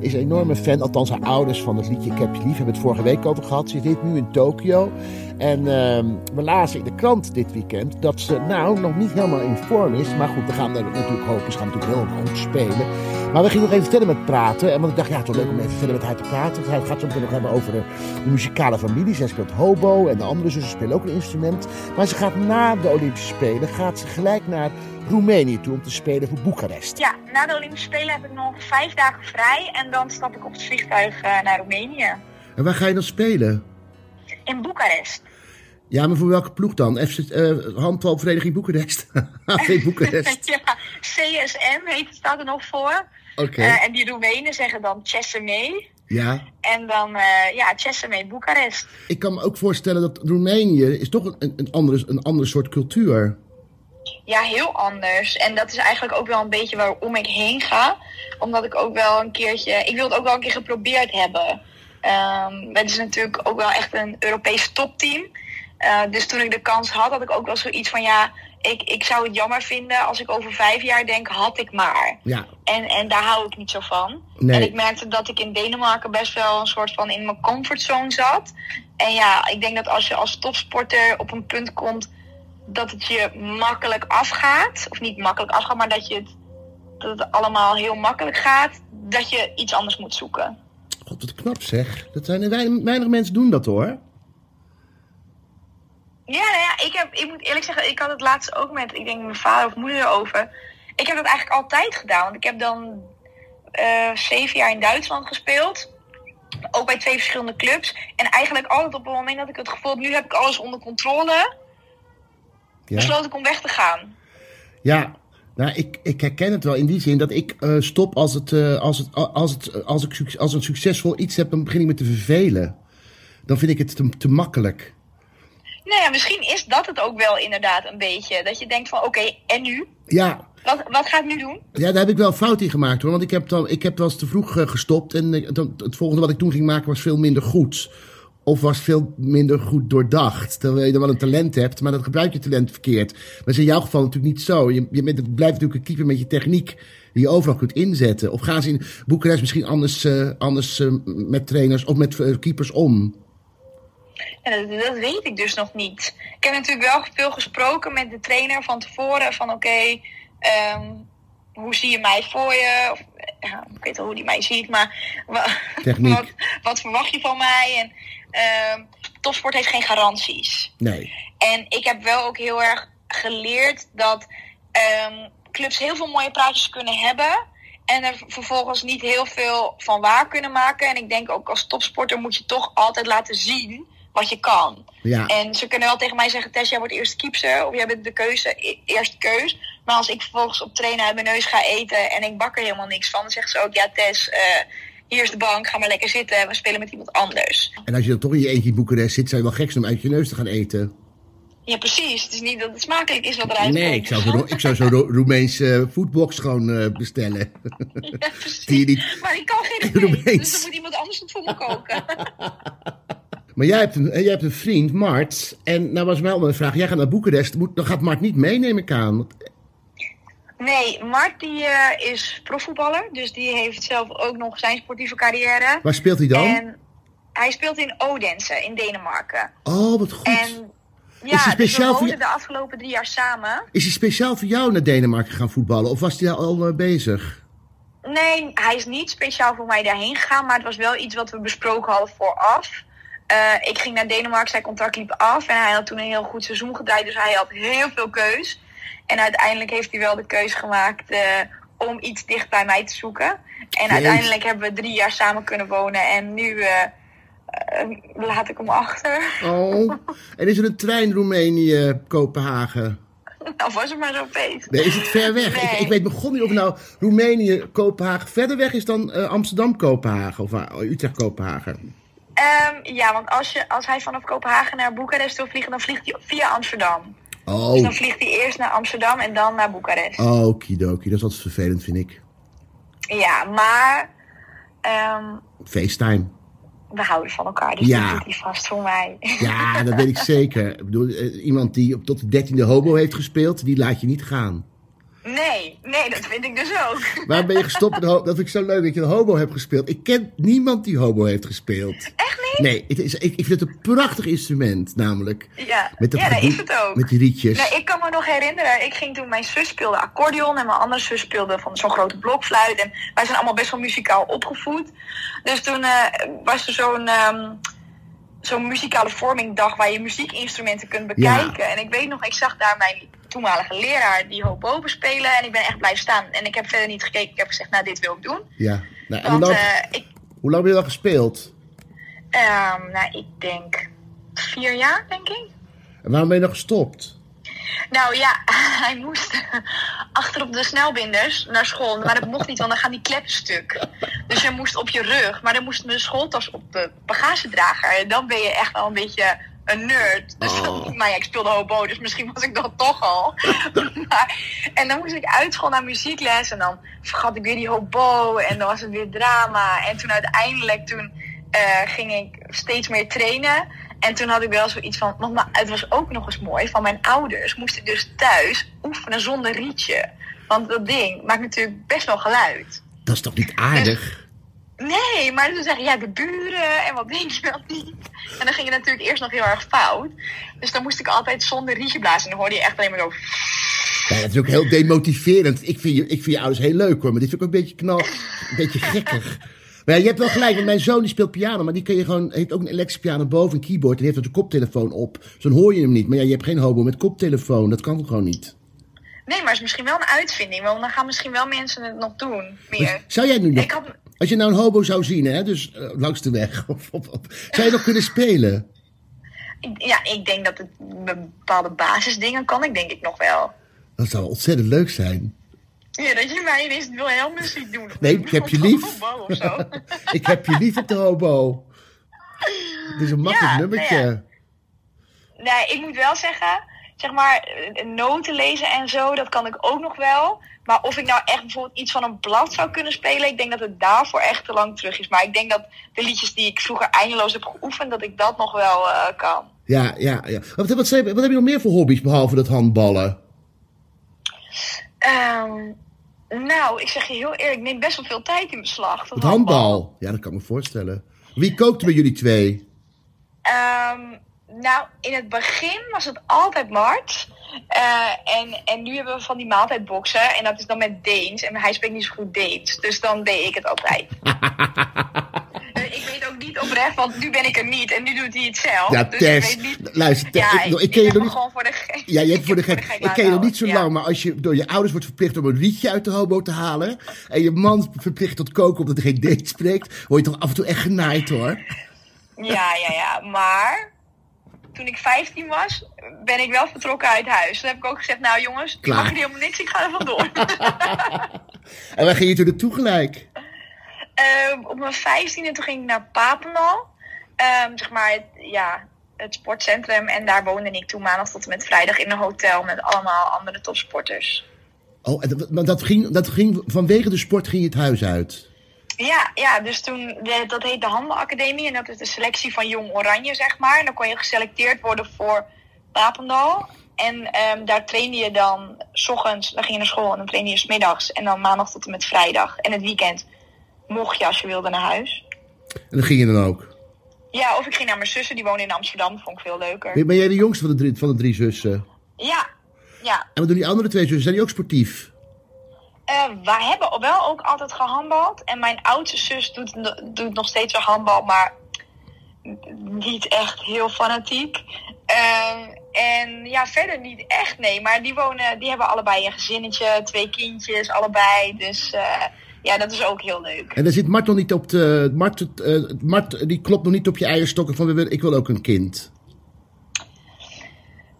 is een enorme fan. Althans, haar ouders van het liedje Ik heb je lief hebben het vorige week over gehad. Ze zit nu in Tokio. En ehm, we lazen in de krant dit weekend dat ze nou nog niet helemaal in vorm is. Maar goed, we gaan er natuurlijk hopen. Ze gaan natuurlijk heel goed spelen. Maar we gingen nog even verder met praten. En want ik dacht, ja, het is wel leuk om even verder met haar te praten. Hij gaat zo meteen nog hebben over de, de muzikale familie. Zij speelt hobo en de andere zussen spelen ook een instrument. Maar ze gaat na de Olympische Spelen, gaat ze gelijk naar Roemenië toe om te spelen voor Boekarest. Ja, na de Olympische Spelen heb ik nog vijf dagen vrij en dan stap ik op het vliegtuig eh, naar Roemenië. En waar ga je dan spelen? In Boekarest. Ja, maar voor welke ploeg dan? FC, eh handbalvereniging Boekarest. HV Boekarest. ja, CSM heet het, staat er nog voor. Oké. Eh, en die Roemenen zeggen dan Chesame. Ja. En dan, eh ja, Chesame Boekarest. Ik kan me ook voorstellen dat Roemenië is toch een, een, andere, een andere soort cultuur. Ja, heel anders. En dat is eigenlijk ook wel een beetje waarom ik heen ga. Omdat ik ook wel een keertje... Ik wil het ook wel een keer geprobeerd hebben. Ehm het is natuurlijk ook wel echt een Europees topteam. Eh, dus toen ik de kans had, had ik ook wel zoiets van... Ja, ik, ik zou het jammer vinden als ik over vijf jaar denk, had ik maar. Ja. En, en daar hou ik niet zo van. Nee. En ik merkte dat ik in Denemarken best wel een soort van in mijn comfortzone zat. En ja, ik denk dat als je als topsporter op een punt komt dat het je makkelijk afgaat. Of niet makkelijk afgaat, maar dat, je het, dat het allemaal heel makkelijk gaat. Dat je iets anders moet zoeken. God, wat knap zeg. Dat zijn weinig, weinig mensen doen dat hoor. Ja, nou ja, ik, heb, ik moet eerlijk zeggen, ik had het laatst ook met, ik denk mijn vader of moeder erover. Ik heb dat eigenlijk altijd gedaan. Want ik heb dan eh, zeven jaar in Duitsland gespeeld. Ook bij twee verschillende clubs. En eigenlijk altijd op het moment dat ik het gevoel heb, nu heb ik alles onder controle. Ja. Besloot ik om weg te gaan. Ja, nou, ik, ik herken het wel in die zin dat ik eh, stop als, het, eh, als, het, als, het, als ik als een succesvol iets heb, dan begin ik me te vervelen. Dan vind ik het te, te makkelijk. Nou ja, misschien is dat het ook wel inderdaad een beetje. Dat je denkt van, oké, en nu? Ja, Wat, wat ga ik nu doen? ja, daar heb ik wel een fout in gemaakt hoor. Want ik heb, dan, ik heb wel eens te vroeg eh, gestopt. En eh, dan- het volgende wat ik toen ging maken was veel minder goed. Of was veel minder goed doordacht. Terwijl je dan wel een talent hebt, maar dat gebruik je talent verkeerd. Maar dat is in jouw geval natuurlijk niet zo. Je, je bent, het blijft natuurlijk een keeper met je techniek. Die je overal kunt inzetten. Of gaan ze in Boekarest misschien anders, eh, anders met trainers of met keepers om? Ja, dat, dat weet ik dus nog niet. Ik heb natuurlijk wel veel gesproken met de trainer van tevoren. Van oké, ehm, hoe zie je mij voor je? Of, ja, ik weet wel hoe die mij ziet, maar wat, wat verwacht je van mij? En ehm, topsport heeft geen garanties. Nee. En ik heb wel ook heel erg geleerd dat ehm, clubs heel veel mooie praatjes kunnen hebben. En er vervolgens niet heel veel van waar kunnen maken. En ik denk ook als topsporter moet je toch altijd laten zien wat je kan. Ja. En ze kunnen wel tegen mij zeggen, Tess, jij wordt eerst keepster. Of jij bent de keuze, e- eerste keus. Maar als ik vervolgens op trainen uit mijn neus ga eten en ik bak er helemaal niks van. Dan zegt ze ook, ja Tess, eh, hier is de bank, ga maar lekker zitten. en We spelen met iemand anders. En als je dan toch in je eentje in Boekarest zit, zou je wel gek zijn om uit je neus te gaan eten. Ja, precies. Het is niet dat het smakelijk is wat eruit Nee, komt. ik zou zo'n ik zou zo Ro- Roemeense eh, foodbox gewoon eh, bestellen. Ja, precies. Die je niet- Maar ik kan geen. Roemeens. Dus dan moet iemand anders het voor me koken. Maar jij hebt, een, eh, jij hebt een vriend, Mart. En nou was mij al een vraag. Jij gaat naar Boekarest. Moet, dan gaat Mart niet mee, neem ik aan. Nee, Mart die, eh, is profvoetballer. Dus die heeft zelf ook nog zijn sportieve carrière. Waar speelt hij dan? En hij speelt in Odense in Denemarken. Oh, wat goed. En Is ja, hij dus we speciaal de afgelopen drie jaar samen. Is hij speciaal voor jou naar Denemarken gaan voetballen? Of was hij al, al eh, bezig? Nee, hij is niet speciaal voor mij daarheen gegaan. Maar het was wel iets wat we besproken hadden vooraf. Eh, ik ging naar Denemarken, zijn contract liep af. En hij had toen een heel goed seizoen gedraaid. Dus hij had heel veel keus. En uiteindelijk heeft hij wel de keus gemaakt eh, om iets dicht bij mij te zoeken. En uiteindelijk hebben we drie jaar samen kunnen wonen. En nu eh, laat ik hem achter. Oh. en is er een trein Roemenië-Kopenhagen? Of was het maar zo peet. Nee, is het ver weg? Nee. Ik, ik weet begon niet of nou Roemenië-Kopenhagen verder weg is dan eh, Amsterdam-Kopenhagen of waar- Utrecht-Kopenhagen. Ehm, ja, want als, je, als hij vanaf Kopenhagen naar Boekarest wil vliegen, dan vliegt hij via Amsterdam. Dus dan Oh, vliegt hij eerst naar Amsterdam en dan naar Boekarest. okidoki. Dat is altijd vervelend, vind ik. Ja, maar ehm, FaceTime. we houden van elkaar, dus Ja. doet hij vast voor mij. Ja, dat weet ik zeker. Ik bedoel, eh, iemand die op tot de dertiende hobo heeft gespeeld, die laat je niet gaan. Nee, nee, dat vind ik dus ook. Waar ben je gestopt? Dat vind ik zo leuk dat je een hobo hebt gespeeld. Ik ken niemand die hobo heeft gespeeld. Echt Nee, het is, ik, ik vind het een prachtig instrument, namelijk. Ja, Met dat ja dat is het ook. Met die rietjes. Nee, ik kan me nog herinneren, ik ging toen, mijn zus speelde accordeon en mijn andere zus speelde van zo'n grote blokfluit. En wij zijn allemaal best wel muzikaal opgevoed. Dus toen eh, was er zo'n ehm, zo'n muzikale vormingdag waar je muziekinstrumenten kunt bekijken. En ik weet nog, ik zag daar mijn toenmalige leraar die hoop spelen en ik ben echt blijven staan. En ik heb verder niet gekeken, ik heb gezegd, nou dit wil ik doen. Ja. Nou, en hoe, lang, eh, ik, hoe lang heb je dan gespeeld? ehm, nou, ik denk vier jaar, denk ik. En waarom ben je dan gestopt? Nou ja, hij moest achter op de snelbinders naar school. Maar dat mocht niet, want dan gaan die kleppen stuk. Dus je moest op je rug. Maar dan moest mijn schooltas op de bagagedrager. En dan ben je echt wel een beetje een nerd. Dus Oh. dat, nou ja, ik speelde hobo, dus misschien was ik dat toch al. maar, en dan moest ik uit school naar muziekles. En dan vergat ik weer die hobo. En dan was het weer drama. En toen uiteindelijk, toen eh, ging ik steeds meer trainen. En toen had ik wel zoiets van, want maar het was ook nog eens mooi, van mijn ouders moest ik dus thuis oefenen zonder rietje. Want dat ding maakt natuurlijk best wel geluid. Dat is toch niet aardig? Nee, maar toen zeggen ja, de buren en wat denk je wel niet. En dan ging het natuurlijk eerst nog heel erg fout. Dus dan moest ik altijd zonder rietje blazen. En dan hoorde je echt alleen maar zo... Ja, dat is ook heel demotiverend. Ik vind, je, ik vind je ouders heel leuk hoor, maar dit vind ik ook een beetje knal, een beetje gekkig. Maar ja, je hebt wel gelijk, want mijn zoon die speelt piano, maar die kun je gewoon, heeft ook een elektrische piano boven, een keyboard, en die heeft ook een koptelefoon op. Zo dan hoor je hem niet. Maar ja, je hebt geen hobo met koptelefoon, dat kan gewoon niet. Nee, maar het is misschien wel een uitvinding. Want dan gaan misschien wel mensen het nog doen. Meer. Zou jij nu nog, Ik had, als je nou een hobo zou zien, hè, dus eh, langs de weg, of, of, of- zou je nog kunnen spelen? ja, ik denk dat het bepaalde basisdingen kan ik denk ik nog wel. Dat zou ontzettend leuk zijn. Ja, dat je mij ineens Wilhelmus ziet doen. Nee, ik heb je lief. Of zo. Ik heb je lief op de hobo. Het is een makkelijk Ja, nummertje. nou ja. Nee, ik moet wel zeggen, zeg maar, noten lezen en zo, dat kan ik ook nog wel. Maar of ik nou echt bijvoorbeeld iets van een blad zou kunnen spelen, ik denk dat het daarvoor echt te lang terug is. Maar ik denk dat de liedjes die ik vroeger eindeloos heb geoefend, dat ik dat nog wel eh, kan. Ja, ja, ja. Wat, wat, heb je nog meer voor hobby's behalve dat handballen? Ehm, nou, ik zeg je heel eerlijk, ik neem best wel veel tijd in beslag. Het handbal. Ja, dat kan ik me voorstellen. Wie kookte bij jullie twee? Ehm, nou, in het begin was het altijd Mart. Eh, en, en nu hebben we van die maaltijdboxen. En dat is dan met Deens. En hij spreekt niet zo goed Deens. Dus dan deed ik het altijd. Eh, ik weet ook niet oprecht, want nu ben ik er niet. En nu doet hij het zelf. Ja, dus Tess. ik weet niet... Luister, Tess, ja, ik- ik, ik ken je nog niet- gewoon voor de gek. Ja, je hebt voor de gek. Ik ken je nog niet zo lang, maar als je door je ouders wordt verplicht om een rietje uit de hobo te halen. en je man verplicht tot koken omdat hij geen date spreekt. word je toch af en toe echt genaaid hoor. Ja, ja, ja. Maar toen ik 15 was, ben ik wel vertrokken uit huis. Toen heb ik ook gezegd, nou jongens, ik mag hier helemaal niks, ik ga er vandoor. En waar ging je toen naartoe gelijk? Ehm, op mijn 15e toen ging ik naar Papendal. Ehm, zeg maar, het, ja, het sportcentrum. En daar woonde ik toen maandag tot en met vrijdag in een hotel met allemaal andere topsporters. Oh, maar dat ging, dat ging vanwege de sport ging je het huis uit. Ja, ja dus toen, de- dat heet de Handelacademie. En dat is de selectie van Jong Oranje, zeg maar. En dan kon je geselecteerd worden voor Papendal. En ehm, daar trainde je dan, s ochtends, dan ging je naar school en dan trainde je 's middags. En dan maandag tot en met vrijdag. En het weekend mocht je als je wilde naar huis. En dat ging je dan ook. Ja, of ik ging naar mijn zussen, die wonen in Amsterdam. Vond ik veel leuker. Ben ben jij de jongste van de drie, van de drie zussen? Ja, ja. En wat doen die andere twee zussen? Zijn die ook sportief? Eh, wij hebben wel ook altijd gehandbald. En mijn oudste zus doet, doet nog steeds wel handbal, maar niet echt heel fanatiek. Eh, en ja, verder niet echt, nee. Maar die wonen, die hebben allebei een gezinnetje, twee kindjes, allebei. Dus eh, ja, dat is ook heel leuk. En daar zit Mart nog niet op de... Mart, eh, Mart die klopt nog niet op je eierstokken van we willen- ik wil ook een kind.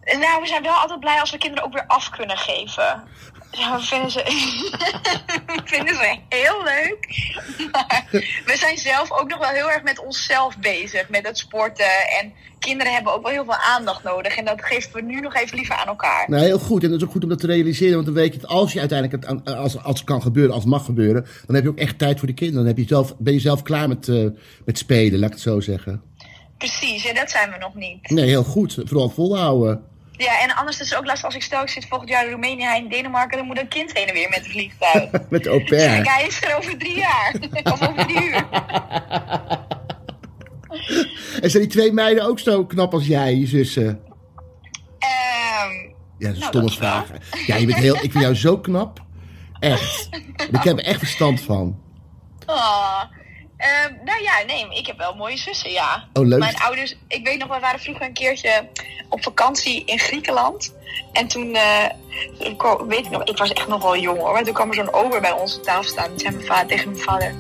Nou, we zijn wel altijd blij als we kinderen ook weer af kunnen geven. Ja, we vinden ze, we vinden ze heel leuk. Maar we zijn zelf ook nog wel heel erg met onszelf bezig. Met het sporten. En kinderen hebben ook wel heel veel aandacht nodig. En dat geven we nu nog even liever aan elkaar. Nou, heel goed. En dat is ook goed om dat te realiseren. Want dan weet je dat als je uiteindelijk, het, als, als het kan gebeuren, als het mag gebeuren, dan heb je ook echt tijd voor de kinderen. Dan heb je zelf, ben je zelf klaar met, eh, met spelen, laat ik het zo zeggen. Precies, en dat zijn we nog niet. Nee, heel goed. Vooral volhouden. Ja, en anders is het ook lastig als ik stel, ik zit volgend jaar in Roemenië en Denemarken. Dan moet een kind heen en weer met het vliegtuig. Met de au pair. hij is er over drie jaar. of over drie uur. En zijn die twee meiden ook zo knap als jij, je zussen? Ehm, Ja, dat is Nou, stomme vragen. Ja, je bent heel, ik vind jou zo knap. Echt. Ik heb er echt verstand van. oh. Ehm, nou ja, nee, ik heb wel mooie zussen, ja. Oh, leuk. Mijn ouders, ik weet nog, we waren vroeger een keertje op vakantie in Griekenland. En toen, ko- weet ik nog, ik was echt nog wel jong hoor. Maar toen kwam er zo'n ober bij onze tafel staan. Zei mijn vader tegen mijn vader...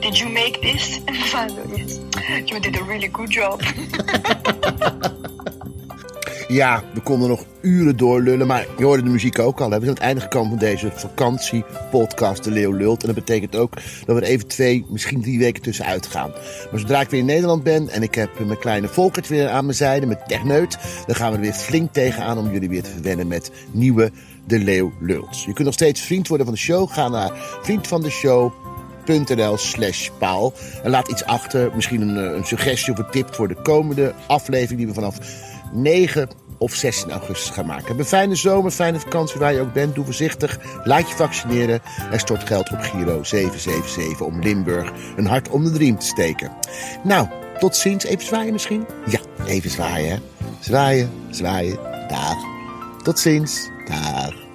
Did you make this? En mijn vader yes. You did a really good job. Ja, we konden nog uren doorlullen, maar je hoorde de muziek ook al. We zijn aan het einde gekomen van deze vakantiepodcast De Leeuw Lult. En dat betekent ook dat we er even twee, misschien drie weken tussenuit gaan. Maar zodra ik weer in Nederland ben en ik heb mijn kleine Volkert weer aan mijn zijde met Techneut... dan gaan we er weer flink tegenaan om jullie weer te verwennen met nieuwe De Leeuw Lult. Je kunt nog steeds vriend worden van de show. Ga naar vriendvandeshow.nl slash paal. En laat iets achter, misschien een, eh, een suggestie of een tip voor de komende aflevering die we vanaf 9 of 16 augustus gaan maken. Heb een fijne zomer, fijne vakantie waar je ook bent. Doe voorzichtig, laat je vaccineren en stort geld op Giro 777 om Limburg een hart om de riem te steken. Nou, tot ziens. Even zwaaien misschien? Ja, even zwaaien. hè. Zwaaien, zwaaien. Dag. Tot ziens. Dag.